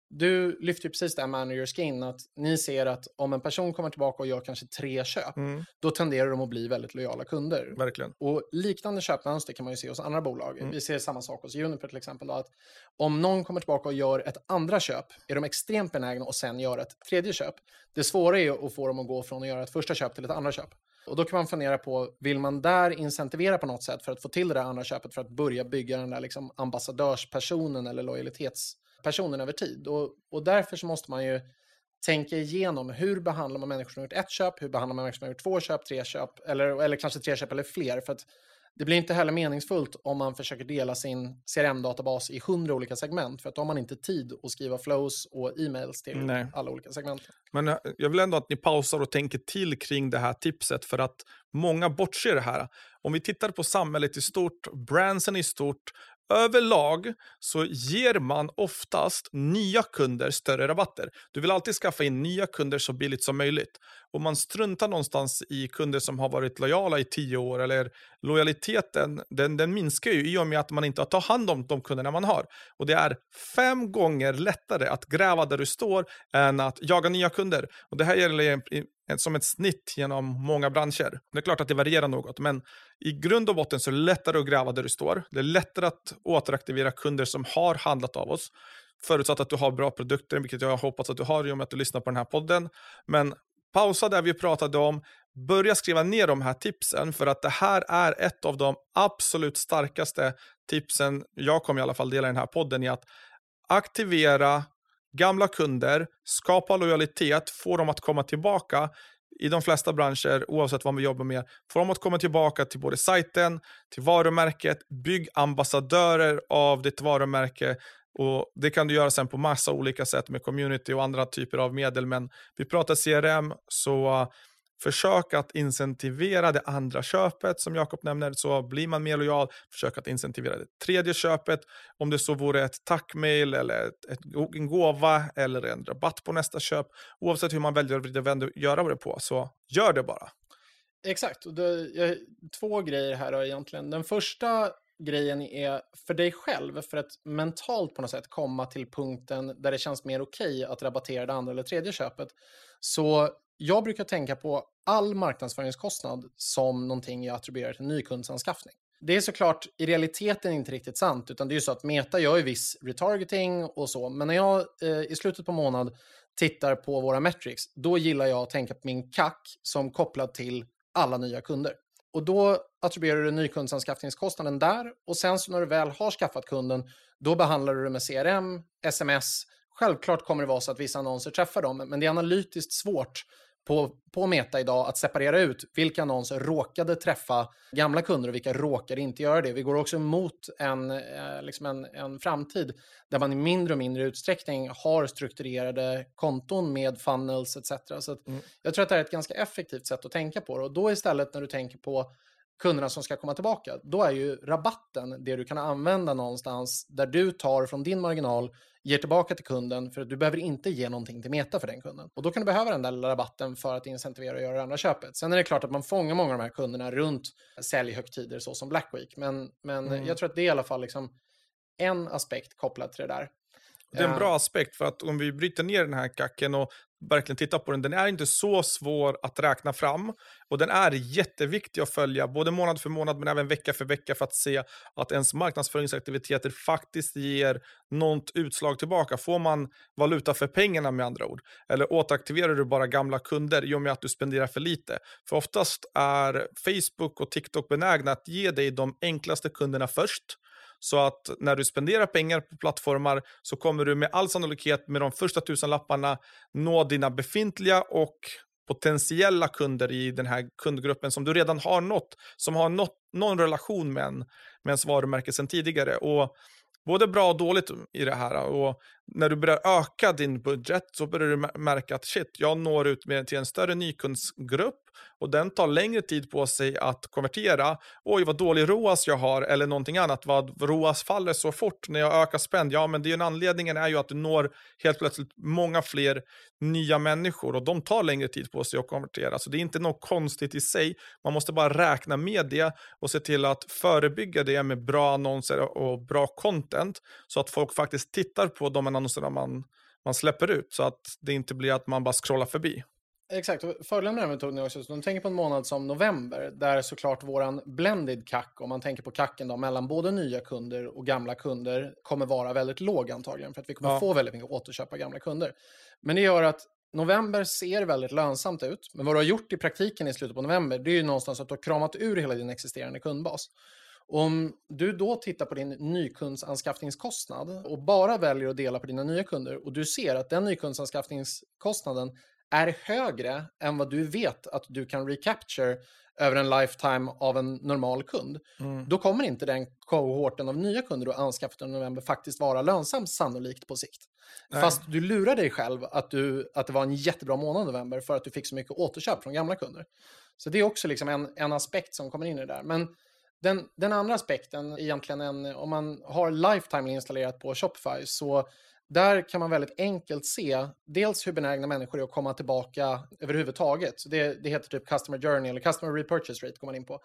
du lyfter precis det här med Under Skin, att ni ser att om en person kommer tillbaka och gör kanske tre köp, mm. då tenderar de att bli väldigt lojala kunder. Verkligen. Och liknande köpmönster kan man ju se hos andra bolag. Mm. Vi ser samma sak hos Juniper till exempel, då, att om någon kommer tillbaka och gör ett andra köp, är de extremt benägna att sen göra ett tredje köp. Det svåra är att få dem att gå från att göra ett första köp till ett andra köp. Och då kan man fundera på, vill man där incentivera på något sätt för att få till det där andra köpet för att börja bygga den där liksom ambassadörspersonen eller lojalitetspersonen över tid? Och, och därför så måste man ju tänka igenom hur behandlar man människor som har gjort ett köp, hur behandlar man människor som har gjort två köp, tre köp, eller, eller kanske tre köp eller fler. För att det blir inte heller meningsfullt om man försöker dela sin CRM-databas i hundra olika segment, för att då har man inte tid att skriva flows och e-mails till Nej. alla olika segment. Men eh, jag vill ändå att ni pausar och tänker till kring det här tipset, för att många bortser det här. Om vi tittar på samhället i stort, brandsen i stort, Överlag så ger man oftast nya kunder större rabatter. Du vill alltid skaffa in nya kunder så billigt som möjligt. Och man struntar någonstans i kunder som har varit lojala i tio år eller lojaliteten den, den minskar ju i och med att man inte har tagit hand om de kunderna man har. Och det är fem gånger lättare att gräva där du står än att jaga nya kunder. Och det här gäller som ett snitt genom många branscher. Det är klart att det varierar något, men i grund och botten så är det lättare att gräva där du står. Det är lättare att återaktivera kunder som har handlat av oss. Förutsatt att du har bra produkter, vilket jag hoppas att du har i och med att du lyssnar på den här podden. Men pausa där vi pratade om, börja skriva ner de här tipsen för att det här är ett av de absolut starkaste tipsen jag kommer i alla fall dela i den här podden i att aktivera gamla kunder, skapa lojalitet, få dem att komma tillbaka i de flesta branscher, oavsett vad vi jobbar med, få dem att komma tillbaka till både sajten, till varumärket, bygg ambassadörer av ditt varumärke. Och Det kan du göra sen på massa olika sätt med community och andra typer av medel, men vi pratar CRM, så Försök att incentivera det andra köpet som Jakob nämner, så blir man mer lojal. Försök att incentivera det tredje köpet. Om det så vore ett tackmail eller ett, ett, en gåva eller en rabatt på nästa köp. Oavsett hur man väljer att göra det på, så gör det bara. Exakt. och Det, jag, två grejer här då egentligen. Den första grejen är för dig själv, för att mentalt på något sätt komma till punkten där det känns mer okej okay att rabattera det andra eller tredje köpet. Så jag brukar tänka på all marknadsföringskostnad som någonting jag attribuerar till nykundsanskaffning. Det är såklart i realiteten inte riktigt sant, utan det är ju så att Meta gör ju viss retargeting och så, men när jag eh, i slutet på månad tittar på våra metrics, då gillar jag att tänka på min CAC som kopplad till alla nya kunder. Och då attribuerar du nykundsanskaffningskostnaden där och sen så när du väl har skaffat kunden, då behandlar du det med CRM, sms. Självklart kommer det vara så att vissa annonser träffar dem, men det är analytiskt svårt på, på Meta idag att separera ut vilka annonser råkade träffa gamla kunder och vilka råkade inte göra det. Vi går också mot en, eh, liksom en, en framtid där man i mindre och mindre utsträckning har strukturerade konton med funnels etc. Så mm. Jag tror att det är ett ganska effektivt sätt att tänka på det. Och då istället när du tänker på kunderna som ska komma tillbaka, då är ju rabatten det du kan använda någonstans där du tar från din marginal, ger tillbaka till kunden för att du behöver inte ge någonting till Meta för den kunden. Och då kan du behöva den där rabatten för att incentivera och göra det andra köpet. Sen är det klart att man fångar många av de här kunderna runt säljhögtider så som Black Week, men, men mm. jag tror att det är i alla fall liksom en aspekt kopplat till det där. Det är en bra aspekt för att om vi bryter ner den här kacken och verkligen tittar på den, den är inte så svår att räkna fram och den är jätteviktig att följa både månad för månad men även vecka för vecka för att se att ens marknadsföringsaktiviteter faktiskt ger något utslag tillbaka. Får man valuta för pengarna med andra ord? Eller återaktiverar du bara gamla kunder i och med att du spenderar för lite? För oftast är Facebook och TikTok benägna att ge dig de enklaste kunderna först så att när du spenderar pengar på plattformar så kommer du med all sannolikhet med de första tusenlapparna nå dina befintliga och potentiella kunder i den här kundgruppen som du redan har nått, som har nått, någon relation med, en, med ens varumärke sedan tidigare. Och både bra och dåligt i det här. Och när du börjar öka din budget så börjar du märka att shit, jag når ut med, till en större nykundsgrupp och den tar längre tid på sig att konvertera. Oj, vad dålig ROAS jag har eller någonting annat. Vad ROAS faller så fort när jag ökar spend? Ja, men det är en anledningen är ju att du når helt plötsligt många fler nya människor och de tar längre tid på sig att konvertera. Så det är inte något konstigt i sig. Man måste bara räkna med det och se till att förebygga det med bra annonser och bra content så att folk faktiskt tittar på de annonserna man, man släpper ut så att det inte blir att man bara scrollar förbi. Exakt, fördelen med den metoden är också att de tänker på en månad som november, där såklart våran blended CAC, om man tänker på kacken då, mellan både nya kunder och gamla kunder, kommer vara väldigt låg antagligen, för att vi kommer ja. få väldigt mycket återköp av gamla kunder. Men det gör att november ser väldigt lönsamt ut, men vad du har gjort i praktiken i slutet på november, det är ju någonstans att du har kramat ur hela din existerande kundbas. Om du då tittar på din nykundsanskaffningskostnad och bara väljer att dela på dina nya kunder och du ser att den nykundsanskaffningskostnaden är högre än vad du vet att du kan recapture över en lifetime av en normal kund, mm. då kommer inte den kohorten av nya kunder du anskaffat under november faktiskt vara lönsam sannolikt på sikt. Nej. Fast du lurar dig själv att, du, att det var en jättebra månad november för att du fick så mycket återköp från gamla kunder. Så det är också liksom en, en aspekt som kommer in i det där. Men den, den andra aspekten, egentligen en, om man har Lifetime installerat på Shopify, så där kan man väldigt enkelt se dels hur benägna människor är att komma tillbaka överhuvudtaget. Det, det heter typ Customer Journey eller Customer Repurchase Rate går man in på.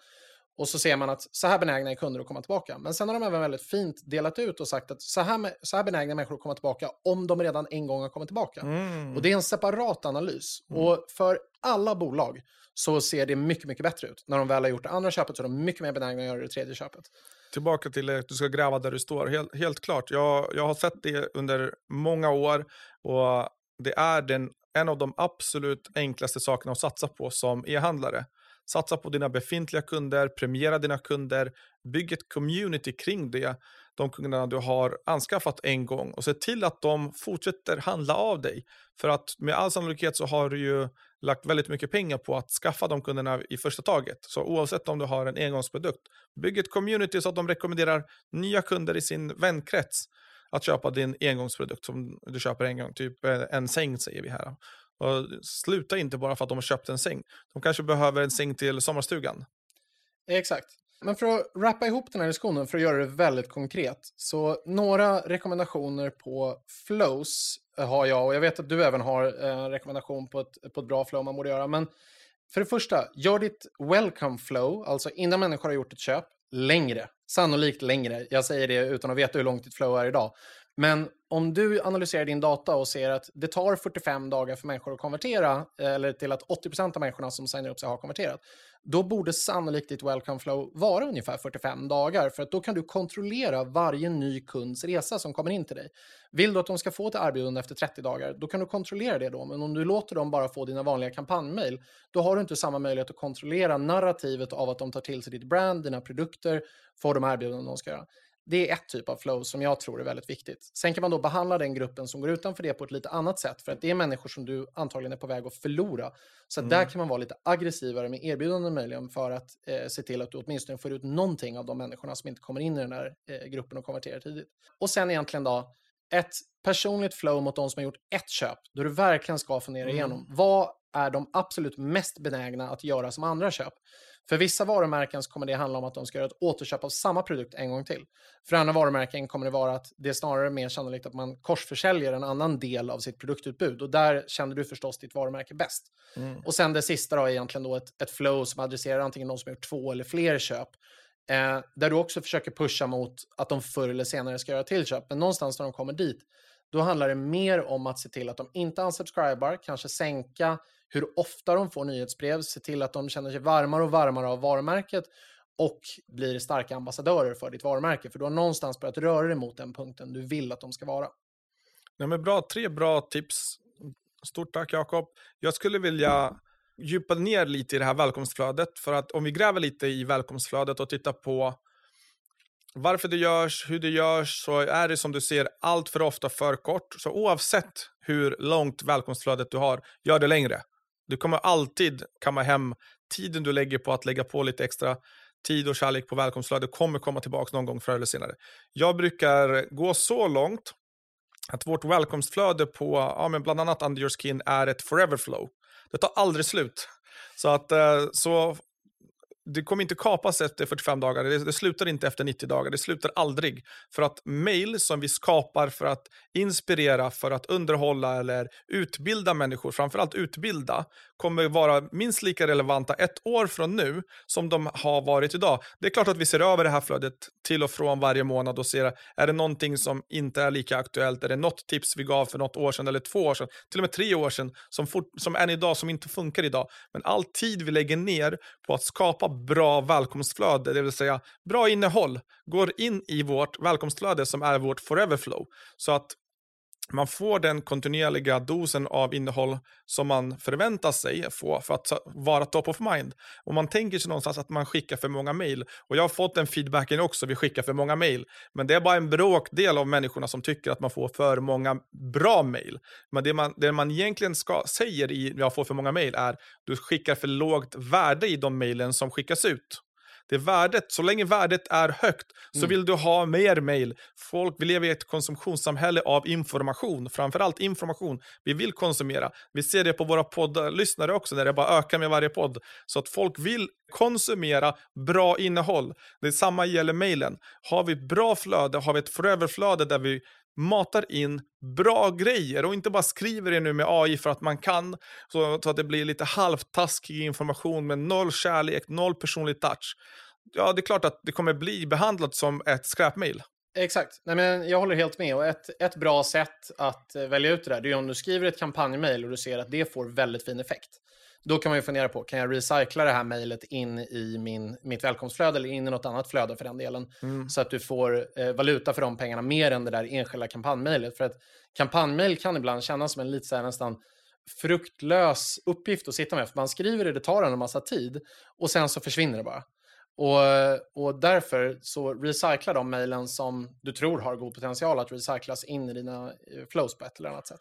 Och så ser man att så här benägna är kunder att komma tillbaka. Men sen har de även väldigt fint delat ut och sagt att så här, så här benägna människor att komma tillbaka om de redan en gång har kommit tillbaka. Mm. Och det är en separat analys. Mm. Och för alla bolag så ser det mycket, mycket bättre ut. När de väl har gjort det andra köpet så är de mycket mer benägna att göra det tredje köpet. Tillbaka till att du ska gräva där du står. Helt, helt klart, jag, jag har sett det under många år och det är den, en av de absolut enklaste sakerna att satsa på som e-handlare. Satsa på dina befintliga kunder, premiera dina kunder, bygg ett community kring det, de kunderna du har anskaffat en gång och se till att de fortsätter handla av dig. För att med all sannolikhet så har du ju lagt väldigt mycket pengar på att skaffa de kunderna i första taget. Så oavsett om du har en engångsprodukt, bygg ett community så att de rekommenderar nya kunder i sin vänkrets att köpa din engångsprodukt som du köper en gång, typ eh, en säng säger vi här. Och sluta inte bara för att de har köpt en säng. De kanske behöver en säng till sommarstugan. Exakt. Men för att rappa ihop den här diskussionen, för att göra det väldigt konkret, så några rekommendationer på flows Eh, har jag, och jag vet att du även har en rekommendation på ett, på ett bra flow man borde göra, men för det första, gör ditt welcome flow, alltså innan människor har gjort ett köp, längre. Sannolikt längre. Jag säger det utan att veta hur långt ditt flow är idag. Men om du analyserar din data och ser att det tar 45 dagar för människor att konvertera, eh, eller till att 80% av människorna som signar upp sig har konverterat, då borde sannolikt ditt welcome flow vara ungefär 45 dagar, för att då kan du kontrollera varje ny kunds resa som kommer in till dig. Vill du att de ska få ett erbjudande efter 30 dagar, då kan du kontrollera det då, men om du låter dem bara få dina vanliga kampanjmail, då har du inte samma möjlighet att kontrollera narrativet av att de tar till sig ditt brand, dina produkter, får de erbjudanden de ska göra. Det är ett typ av flow som jag tror är väldigt viktigt. Sen kan man då behandla den gruppen som går utanför det på ett lite annat sätt, för att det är människor som du antagligen är på väg att förlora. Så mm. där kan man vara lite aggressivare med erbjudanden möjligen för att eh, se till att du åtminstone får ut någonting av de människorna som inte kommer in i den här eh, gruppen och konverterar tidigt. Och sen egentligen då, ett personligt flow mot de som har gjort ett köp, då du verkligen ska fundera mm. igenom vad är de absolut mest benägna att göra som andra köp. För vissa varumärken så kommer det handla om att de ska göra ett återköp av samma produkt en gång till. För andra varumärken kommer det vara att det är snarare mer sannolikt att man korsförsäljer en annan del av sitt produktutbud. Och där känner du förstås ditt varumärke bäst. Mm. Och sen det sista då är egentligen då ett, ett flow som adresserar antingen de som gjort två eller fler köp. Eh, där du också försöker pusha mot att de förr eller senare ska göra tillköp. Men någonstans när de kommer dit, då handlar det mer om att se till att de inte unsubscribar, kanske sänka hur ofta de får nyhetsbrev, se till att de känner sig varmare och varmare av varumärket och blir starka ambassadörer för ditt varumärke. För du har någonstans börjat röra dig mot den punkten du vill att de ska vara. Nej, men bra, tre bra tips. Stort tack Jakob. Jag skulle vilja djupa ner lite i det här välkomstflödet. För att om vi gräver lite i välkomstflödet och tittar på varför det görs, hur det görs, så är det som du ser allt för ofta för kort. Så oavsett hur långt välkomstflödet du har, gör det längre. Du kommer alltid kamma hem tiden du lägger på att lägga på lite extra tid och kärlek på välkomstflödet kommer komma tillbaka någon gång förr eller senare. Jag brukar gå så långt att vårt välkomstflöde på ja, men bland annat Under Your Skin är ett forever flow. Det tar aldrig slut. Så, att, eh, så det kommer inte kapas efter 45 dagar, det, det, slutar inte efter 90 dagar, det slutar aldrig. För att mail som vi skapar för att inspirera, för att underhålla eller utbilda människor, framförallt utbilda, kommer vara minst lika relevanta ett år från nu som de har varit idag. Det är klart att vi ser över det här flödet till och från varje månad och ser, är det någonting som inte är lika aktuellt? Är det något tips vi gav för något år sedan eller två år sedan, till och med tre år sedan, som, fort, som än idag, som inte funkar idag? Men all tid vi lägger ner på att skapa bra välkomstflöde, det vill säga bra innehåll, går in i vårt välkomstflöde som är vårt forever flow. Så att man får den kontinuerliga dosen av innehåll som man förväntar sig få för att vara top of mind. Och man tänker sig någonstans att man skickar för många mejl. Och jag har fått den feedbacken också, vi skickar för många mejl. Men det är bara en bråkdel av människorna som tycker att man får för många bra mejl. Men det man, det man egentligen ska, säger i jag får för många mejl är du skickar för lågt värde i de mejlen som skickas ut. Det är värdet, så länge värdet är högt så mm. vill du ha mer mail. Folk, vi lever i ett konsumtionssamhälle av information, framförallt information. Vi vill konsumera. Vi ser det på våra poddlyssnare också, där det bara ökar med varje podd. Så att folk vill konsumera bra innehåll. Detsamma gäller mailen. Har vi ett bra flöde, har vi ett forever-flöde där vi matar in bra grejer och inte bara skriver det nu med AI för att man kan så, så att det blir lite halvtaskig information med noll kärlek, noll personlig touch. Ja, det är klart att det kommer bli behandlat som ett skräpmail. Exakt. Nej, men jag håller helt med. Och ett, ett bra sätt att eh, välja ut det där det är om du skriver ett kampanjmail och du ser att det får väldigt fin effekt. Då kan man ju fundera på, kan jag recycla det här mejlet in i min, mitt välkomstflöde eller in i något annat flöde för den delen? Mm. Så att du får eh, valuta för de pengarna mer än det där enskilda kampanjmejlet. För att kampanjmejl kan ibland kännas som en lite så här nästan fruktlös uppgift att sitta med. För man skriver det, det tar en massa tid och sen så försvinner det bara. Och, och därför så recycla de mejlen som du tror har god potential att recyclas in i dina eh, flows på ett eller annat sätt.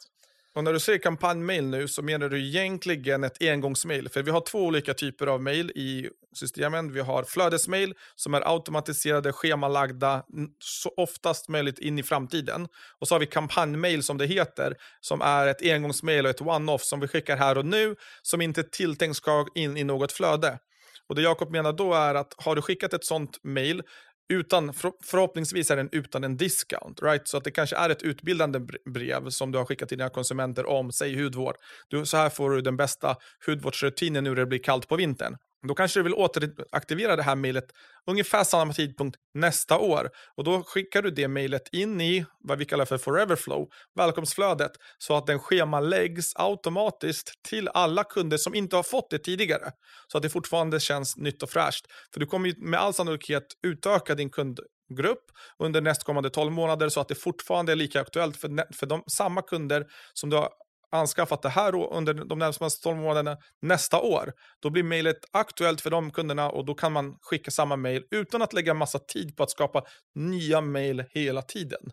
Och när du säger kampanjmail nu så menar du egentligen ett engångsmail. För vi har två olika typer av mail i systemen. Vi har flödesmail som är automatiserade, schemalagda, så oftast möjligt in i framtiden. Och så har vi kampanjmail som det heter, som är ett engångsmail och ett one-off som vi skickar här och nu, som inte tilltänkt ska in i något flöde. Och det Jakob menar då är att har du skickat ett sånt mail utan, förhoppningsvis är den utan en discount. Right? Så att det kanske är ett utbildande brev som du har skickat till dina konsumenter om, säg hudvård. Du, så här får du den bästa hudvårdsrutinen nu när det blir kallt på vintern. Då kanske du vill återaktivera det här mejlet ungefär samma tidpunkt nästa år. Och då skickar du det mejlet in i vad vi kallar för foreverflow, välkomstflödet, så att den schemaläggs automatiskt till alla kunder som inte har fått det tidigare. Så att det fortfarande känns nytt och fräscht. För du kommer med all sannolikhet utöka din kundgrupp under nästkommande 12 månader så att det fortfarande är lika aktuellt för, för de, samma kunder som du har anskaffat det här under de närmaste 12 månaderna nästa år, då blir mejlet aktuellt för de kunderna och då kan man skicka samma mejl utan att lägga massa tid på att skapa nya mejl hela tiden.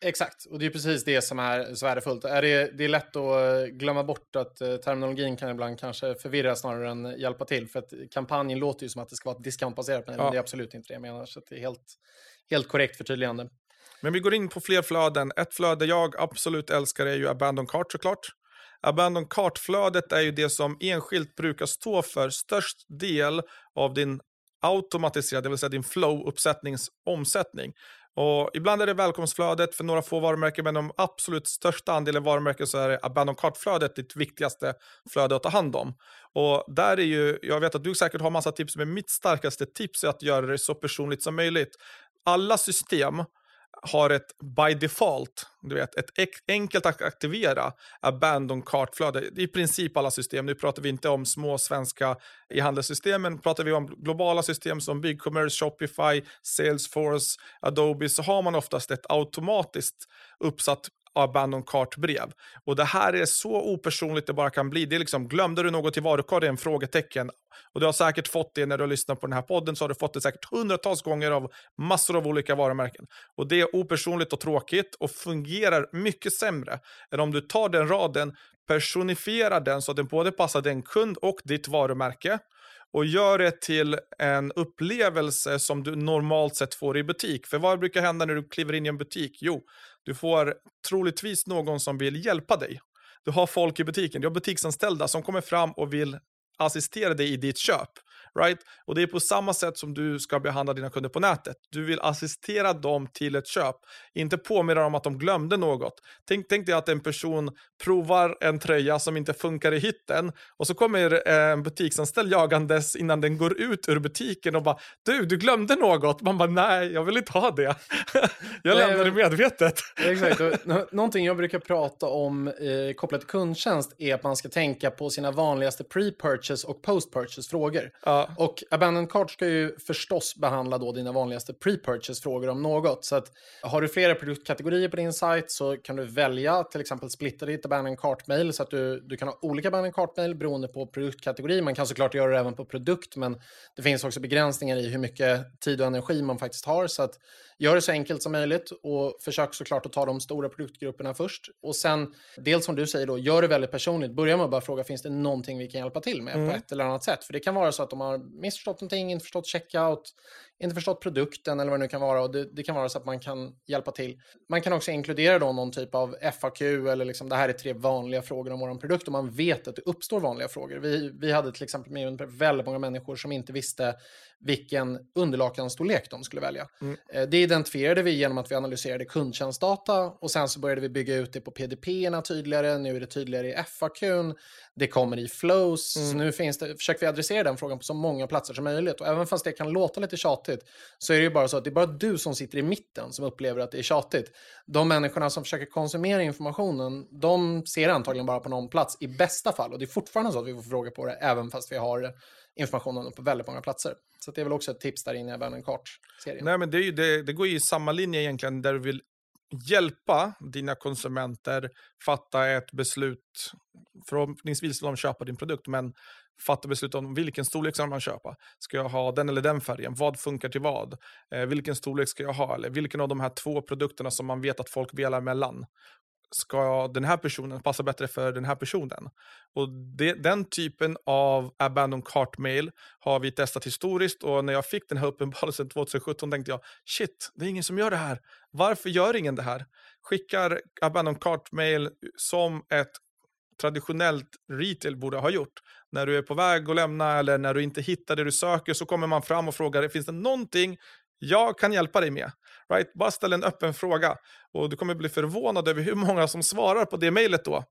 Exakt, och det är precis det som är så värdefullt. Är det, det är lätt att eh, glömma bort att eh, terminologin kan ibland kanske förvirra snarare än hjälpa till. För att kampanjen låter ju som att det ska vara discountbaserat, men ja. det är absolut inte det jag menar. Så det är helt, helt korrekt förtydligande. Men vi går in på fler flöden. Ett flöde jag absolut älskar är ju Abandon Cart såklart. Abandon Cart-flödet är ju det som enskilt brukar stå för störst del av din automatiserade, det vill säga din flow-uppsättningsomsättning. Och ibland är det välkomstflödet för några få varumärken, men de absolut största andelen varumärken så är det Abandon Cart-flödet ditt viktigaste flöde att ta hand om. Och där är ju, jag vet att du säkert har massa tips, men mitt starkaste tips är att göra det så personligt som möjligt. Alla system har ett by default, du vet, ett enkelt att aktivera abandon kartflöde. I princip alla system. Nu pratar vi inte om små svenska e-handelssystemen. Pratar vi om globala system som BigCommerce, Shopify, Salesforce, Adobe så har man oftast ett automatiskt uppsatt abandon cart-brev. Och det här är så opersonligt det bara kan bli. Det är liksom, glömde du något i varukorgen? Frågetecken. Och du har säkert fått det när du har lyssnat på den här podden, så har du fått det säkert hundratals gånger av massor av olika varumärken. Och det är opersonligt och tråkigt och fungerar mycket sämre än om du tar den raden, personifierar den så att den både passar din kund och ditt varumärke och gör det till en upplevelse som du normalt sett får i butik. För vad brukar hända när du kliver in i en butik? Jo, du får troligtvis någon som vill hjälpa dig. Du har folk i butiken, du har butiksanställda som kommer fram och vill assistera dig i ditt köp. Right? Och det är på samma sätt som du ska behandla dina kunder på nätet. Du vill assistera dem till ett köp, inte påminna dem att de glömde något. Tänk, tänk dig att en person provar en tröja som inte funkar i hytten och så kommer en butiksanställd jagandes innan den går ut ur butiken och bara du, du glömde något. Man bara nej, jag vill inte ha det. jag lämnar det medvetet. Exakt. Någonting jag brukar prata om eh, kopplat till kundtjänst är att man ska tänka på sina vanligaste pre-purchase och post-purchase frågor. Ja. Och abandoned cart ska ju förstås behandla då dina vanligaste pre-purchase-frågor om något. Så att har du flera produktkategorier på din sajt så kan du välja till exempel splitta ditt abandoned cart-mail så att du, du kan ha olika abandoned cart-mail beroende på produktkategori. Man kan såklart göra det även på produkt, men det finns också begränsningar i hur mycket tid och energi man faktiskt har. Så att gör det så enkelt som möjligt och försök såklart att ta de stora produktgrupperna först. Och sen, dels som du säger då, gör det väldigt personligt. Börja med att bara fråga, finns det någonting vi kan hjälpa till med mm. på ett eller annat sätt? För det kan vara så att de har missförstått någonting, inte förstått checkout, inte förstått produkten eller vad det nu kan vara. Och det, det, kan vara så att man kan hjälpa till. Man kan också inkludera då någon typ av FAQ eller liksom det här är tre vanliga frågor om vår produkt och man vet att det uppstår vanliga frågor. Vi, vi hade till exempel med väldigt många människor som inte visste vilken underlakanstorlek de skulle välja. Mm. Eh, det identifierade vi genom att vi analyserade kundtjänstdata och sen så började vi bygga ut det på PDP-erna tydligare. Nu är det tydligare i FAQn. Det kommer i flows. Mm. Så nu finns det, försöker vi adressera den frågan på så många platser som möjligt. Och även fast det kan låta lite tjatigt så är det ju bara så att det är bara du som sitter i mitten som upplever att det är tjatigt. De människorna som försöker konsumera informationen, de ser antagligen bara på någon plats i bästa fall. Och det är fortfarande så att vi får fråga på det även fast vi har informationen på väldigt många platser. Så det är väl också ett tips där inne i Abandoned Cart-serien. Nej, men det, det, det går ju i samma linje egentligen där du vill hjälpa dina konsumenter fatta ett beslut, förhoppningsvis vill de köpa din produkt, men fatta beslut om vilken storlek ska man köpa. Ska jag ha den eller den färgen? Vad funkar till vad? Eh, vilken storlek ska jag ha? Eller vilken av de här två produkterna som man vet att folk velar mellan? ska den här personen passa bättre för den här personen? Och det, den typen av abandon cart mail har vi testat historiskt och när jag fick den här uppenbarelsen 2017 tänkte jag shit, det är ingen som gör det här. Varför gör ingen det här? Skickar abandon cart mail som ett traditionellt retail borde ha gjort. När du är på väg att lämna eller när du inte hittar det du söker så kommer man fram och frågar, finns det någonting jag kan hjälpa dig med. Right? Bara ställ en öppen fråga. Och du kommer bli förvånad över hur många som svarar på det mejlet då.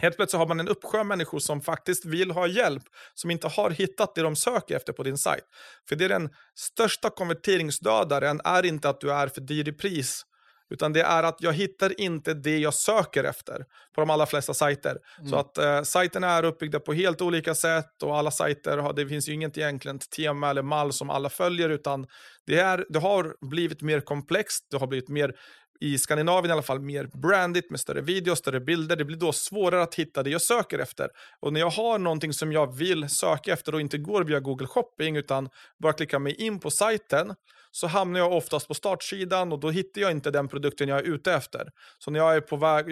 Helt plötsligt har man en uppsjö människor som faktiskt vill ha hjälp, som inte har hittat det de söker efter på din sajt. För det är den största konverteringsdödaren, är inte att du är för dyr i pris, utan det är att jag hittar inte det jag söker efter på de allra flesta sajter. Mm. Så att eh, sajterna är uppbyggda på helt olika sätt och alla sajter, har, det finns ju inget egentligen tema eller mall som alla följer utan det, är, det har blivit mer komplext, det har blivit mer i Skandinavien i alla fall mer brandigt med större videos, större bilder. Det blir då svårare att hitta det jag söker efter. Och när jag har någonting som jag vill söka efter och inte går via Google Shopping utan bara klickar mig in på sajten så hamnar jag oftast på startsidan och då hittar jag inte den produkten jag är ute efter. Så när jag är på väg,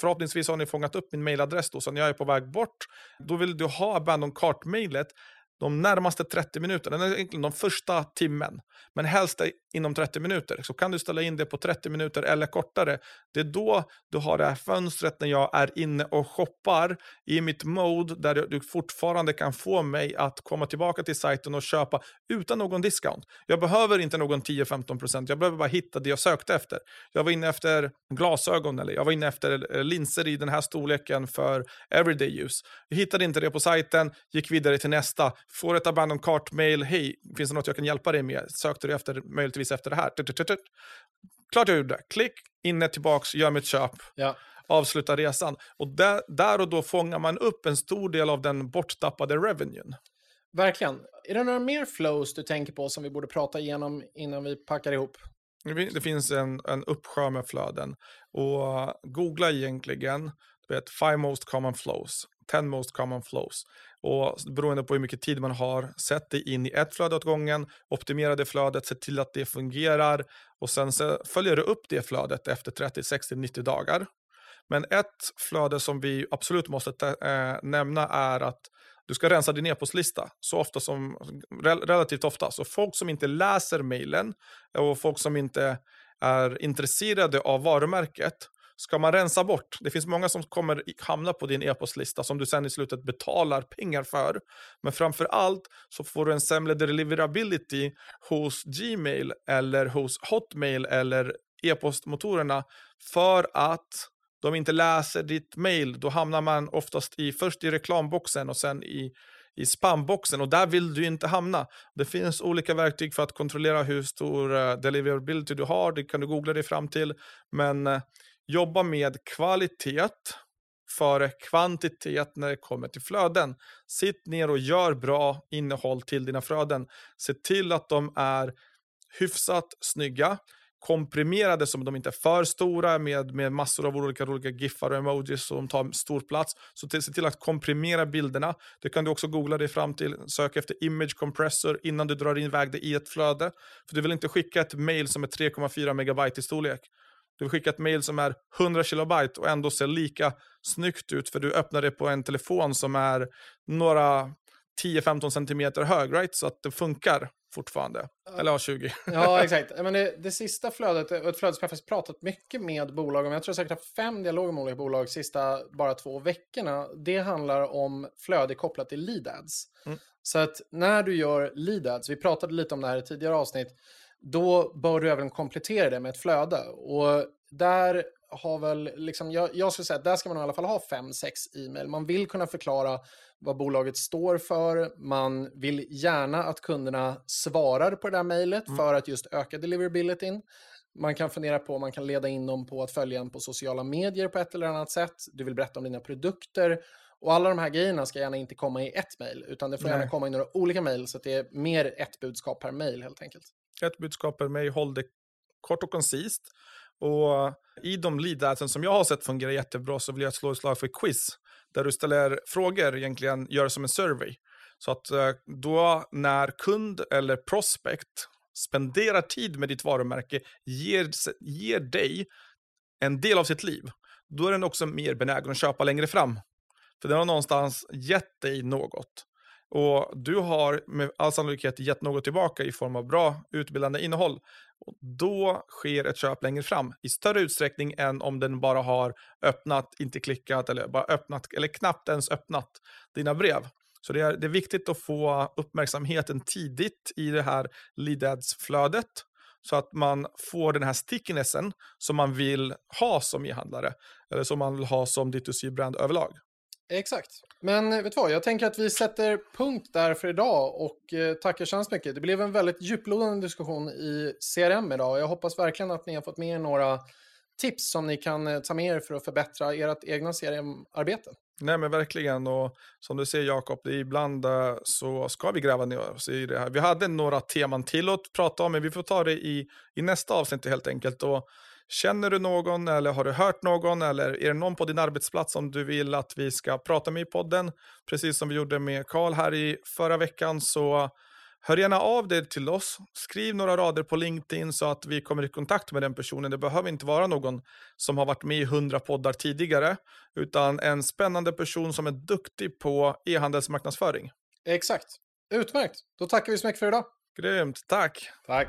förhoppningsvis har ni fångat upp min mailadress då, så när jag är på väg bort, då vill du ha abandon cart-mailet de närmaste 30 minuterna, eller egentligen de första timmen, men helst inom 30 minuter. Så kan du ställa in det på 30 minuter eller kortare. Det är då du har det här fönstret när jag är inne och shoppar i mitt mode där du fortfarande kan få mig att komma tillbaka till sajten och köpa utan någon discount. Jag behöver inte någon 10-15%, jag behöver bara hitta det jag sökte efter. Jag var inne efter glasögon eller jag var inne efter eh, linser i den här storleken för everyday use. Jag hittade inte det på sajten, gick vidare till nästa får ett abandon cart-mail, hej, finns det något jag kan hjälpa dig med? Sökte du efter, möjligtvis efter det här? Klart jag gjorde. Klick, inne, tillbaks, gör mitt köp. Ja. Avsluta resan. Och där, där och då fångar man upp en stor del av den borttappade revenuen. Verkligen. Är det några mer flows du tänker på som vi borde prata igenom innan vi packar ihop? Det finns en, en uppsjö med flöden. Och googla egentligen, du vet, five most common flows. 10 most common flows. Och beroende på hur mycket tid man har, sätt det in i ett flöde åt gången, optimera det flödet, se till att det fungerar och sen så följer du upp det flödet efter 30, 60, 90 dagar. Men ett flöde som vi absolut måste äh, nämna är att du ska rensa din e-postlista så ofta som, relativt ofta. Så folk som inte läser mejlen och folk som inte är intresserade av varumärket ska man rensa bort. Det finns många som kommer hamna på din e-postlista som du sen i slutet betalar pengar för. Men framför allt så får du en sämre deliverability hos Gmail eller hos Hotmail eller e-postmotorerna för att de inte läser ditt mail. Då hamnar man oftast i, först i reklamboxen och sen i i spamboxen och där vill du inte hamna. Det finns olika verktyg för att kontrollera hur stor eh, deliverability du har, det kan du googla dig fram till. Men eh, jobba med kvalitet före kvantitet när det kommer till flöden. Sitt ner och gör bra innehåll till dina flöden. Se till att de är hyfsat snygga komprimerade som de inte är för stora med, med massor av olika, olika giffar och emojis som tar stor plats. Så till, se till att komprimera bilderna. Det kan du också googla dig fram till. Sök efter image compressor innan du drar in iväg det i ett flöde. För du vill inte skicka ett mail som är 3,4 megabyte i storlek. Du vill skicka ett mail som är 100 kilobyte och ändå ser lika snyggt ut för du öppnar det på en telefon som är några 10-15 centimeter hög, right? Så att det funkar fortfarande. Eller ja, 20. ja, exakt. Men det, det sista flödet, ett flöde som jag faktiskt pratat mycket med bolag om, jag tror säkert haft fem dialoger med olika bolag de sista bara två veckorna, det handlar om flöde kopplat till lead ads. Mm. Så att när du gör lead ads, vi pratade lite om det här i tidigare avsnitt, då bör du även komplettera det med ett flöde. Och där har väl, liksom, jag, jag skulle säga att där ska man i alla fall ha fem, sex e-mail. Man vill kunna förklara vad bolaget står för. Man vill gärna att kunderna svarar på det där mejlet mm. för att just öka deliverabilityn. Man kan fundera på om man kan leda in dem på att följa en på sociala medier på ett eller annat sätt. Du vill berätta om dina produkter. Och alla de här grejerna ska gärna inte komma i ett mejl, utan det får Nej. gärna komma i några olika mejl så att det är mer ett budskap per mejl helt enkelt. Ett budskap är mig, håll det kort och koncist. Och i de lead som jag har sett fungerar jättebra så vill jag slå ett slag för quiz där du ställer frågor, egentligen gör som en survey. Så att eh, då när kund eller prospect spenderar tid med ditt varumärke, ger, ger dig en del av sitt liv, då är den också mer benägen att köpa längre fram. För den har någonstans gett dig något. Och du har med all sannolikhet gett något tillbaka i form av bra utbildande innehåll. Och då sker ett köp längre fram i större utsträckning än om den bara har öppnat, inte klickat eller bara öppnat eller knappt ens öppnat dina brev. Så det är, det är viktigt att få uppmärksamheten tidigt i det här lead ads-flödet så att man får den här stickinessen som man vill ha som e-handlare eller som man vill ha som D2C-brand överlag. Exakt. Men eh, vet du vad, jag tänker att vi sätter punkt där för idag och eh, tackar så hemskt mycket. Det blev en väldigt djuplodande diskussion i CRM idag och jag hoppas verkligen att ni har fått med er några tips som ni kan eh, ta med er för att förbättra ert egna CRM-arbete. Nej men verkligen och som du ser Jakob, ibland eh, så ska vi gräva ner oss i det här. Vi hade några teman till att prata om men vi får ta det i, i nästa avsnitt helt enkelt. Och Känner du någon eller har du hört någon eller är det någon på din arbetsplats som du vill att vi ska prata med i podden? Precis som vi gjorde med Karl här i förra veckan så hör gärna av dig till oss. Skriv några rader på LinkedIn så att vi kommer i kontakt med den personen. Det behöver inte vara någon som har varit med i hundra poddar tidigare utan en spännande person som är duktig på e-handelsmarknadsföring. Exakt. Utmärkt. Då tackar vi så mycket för idag. Grymt. Tack. Tack.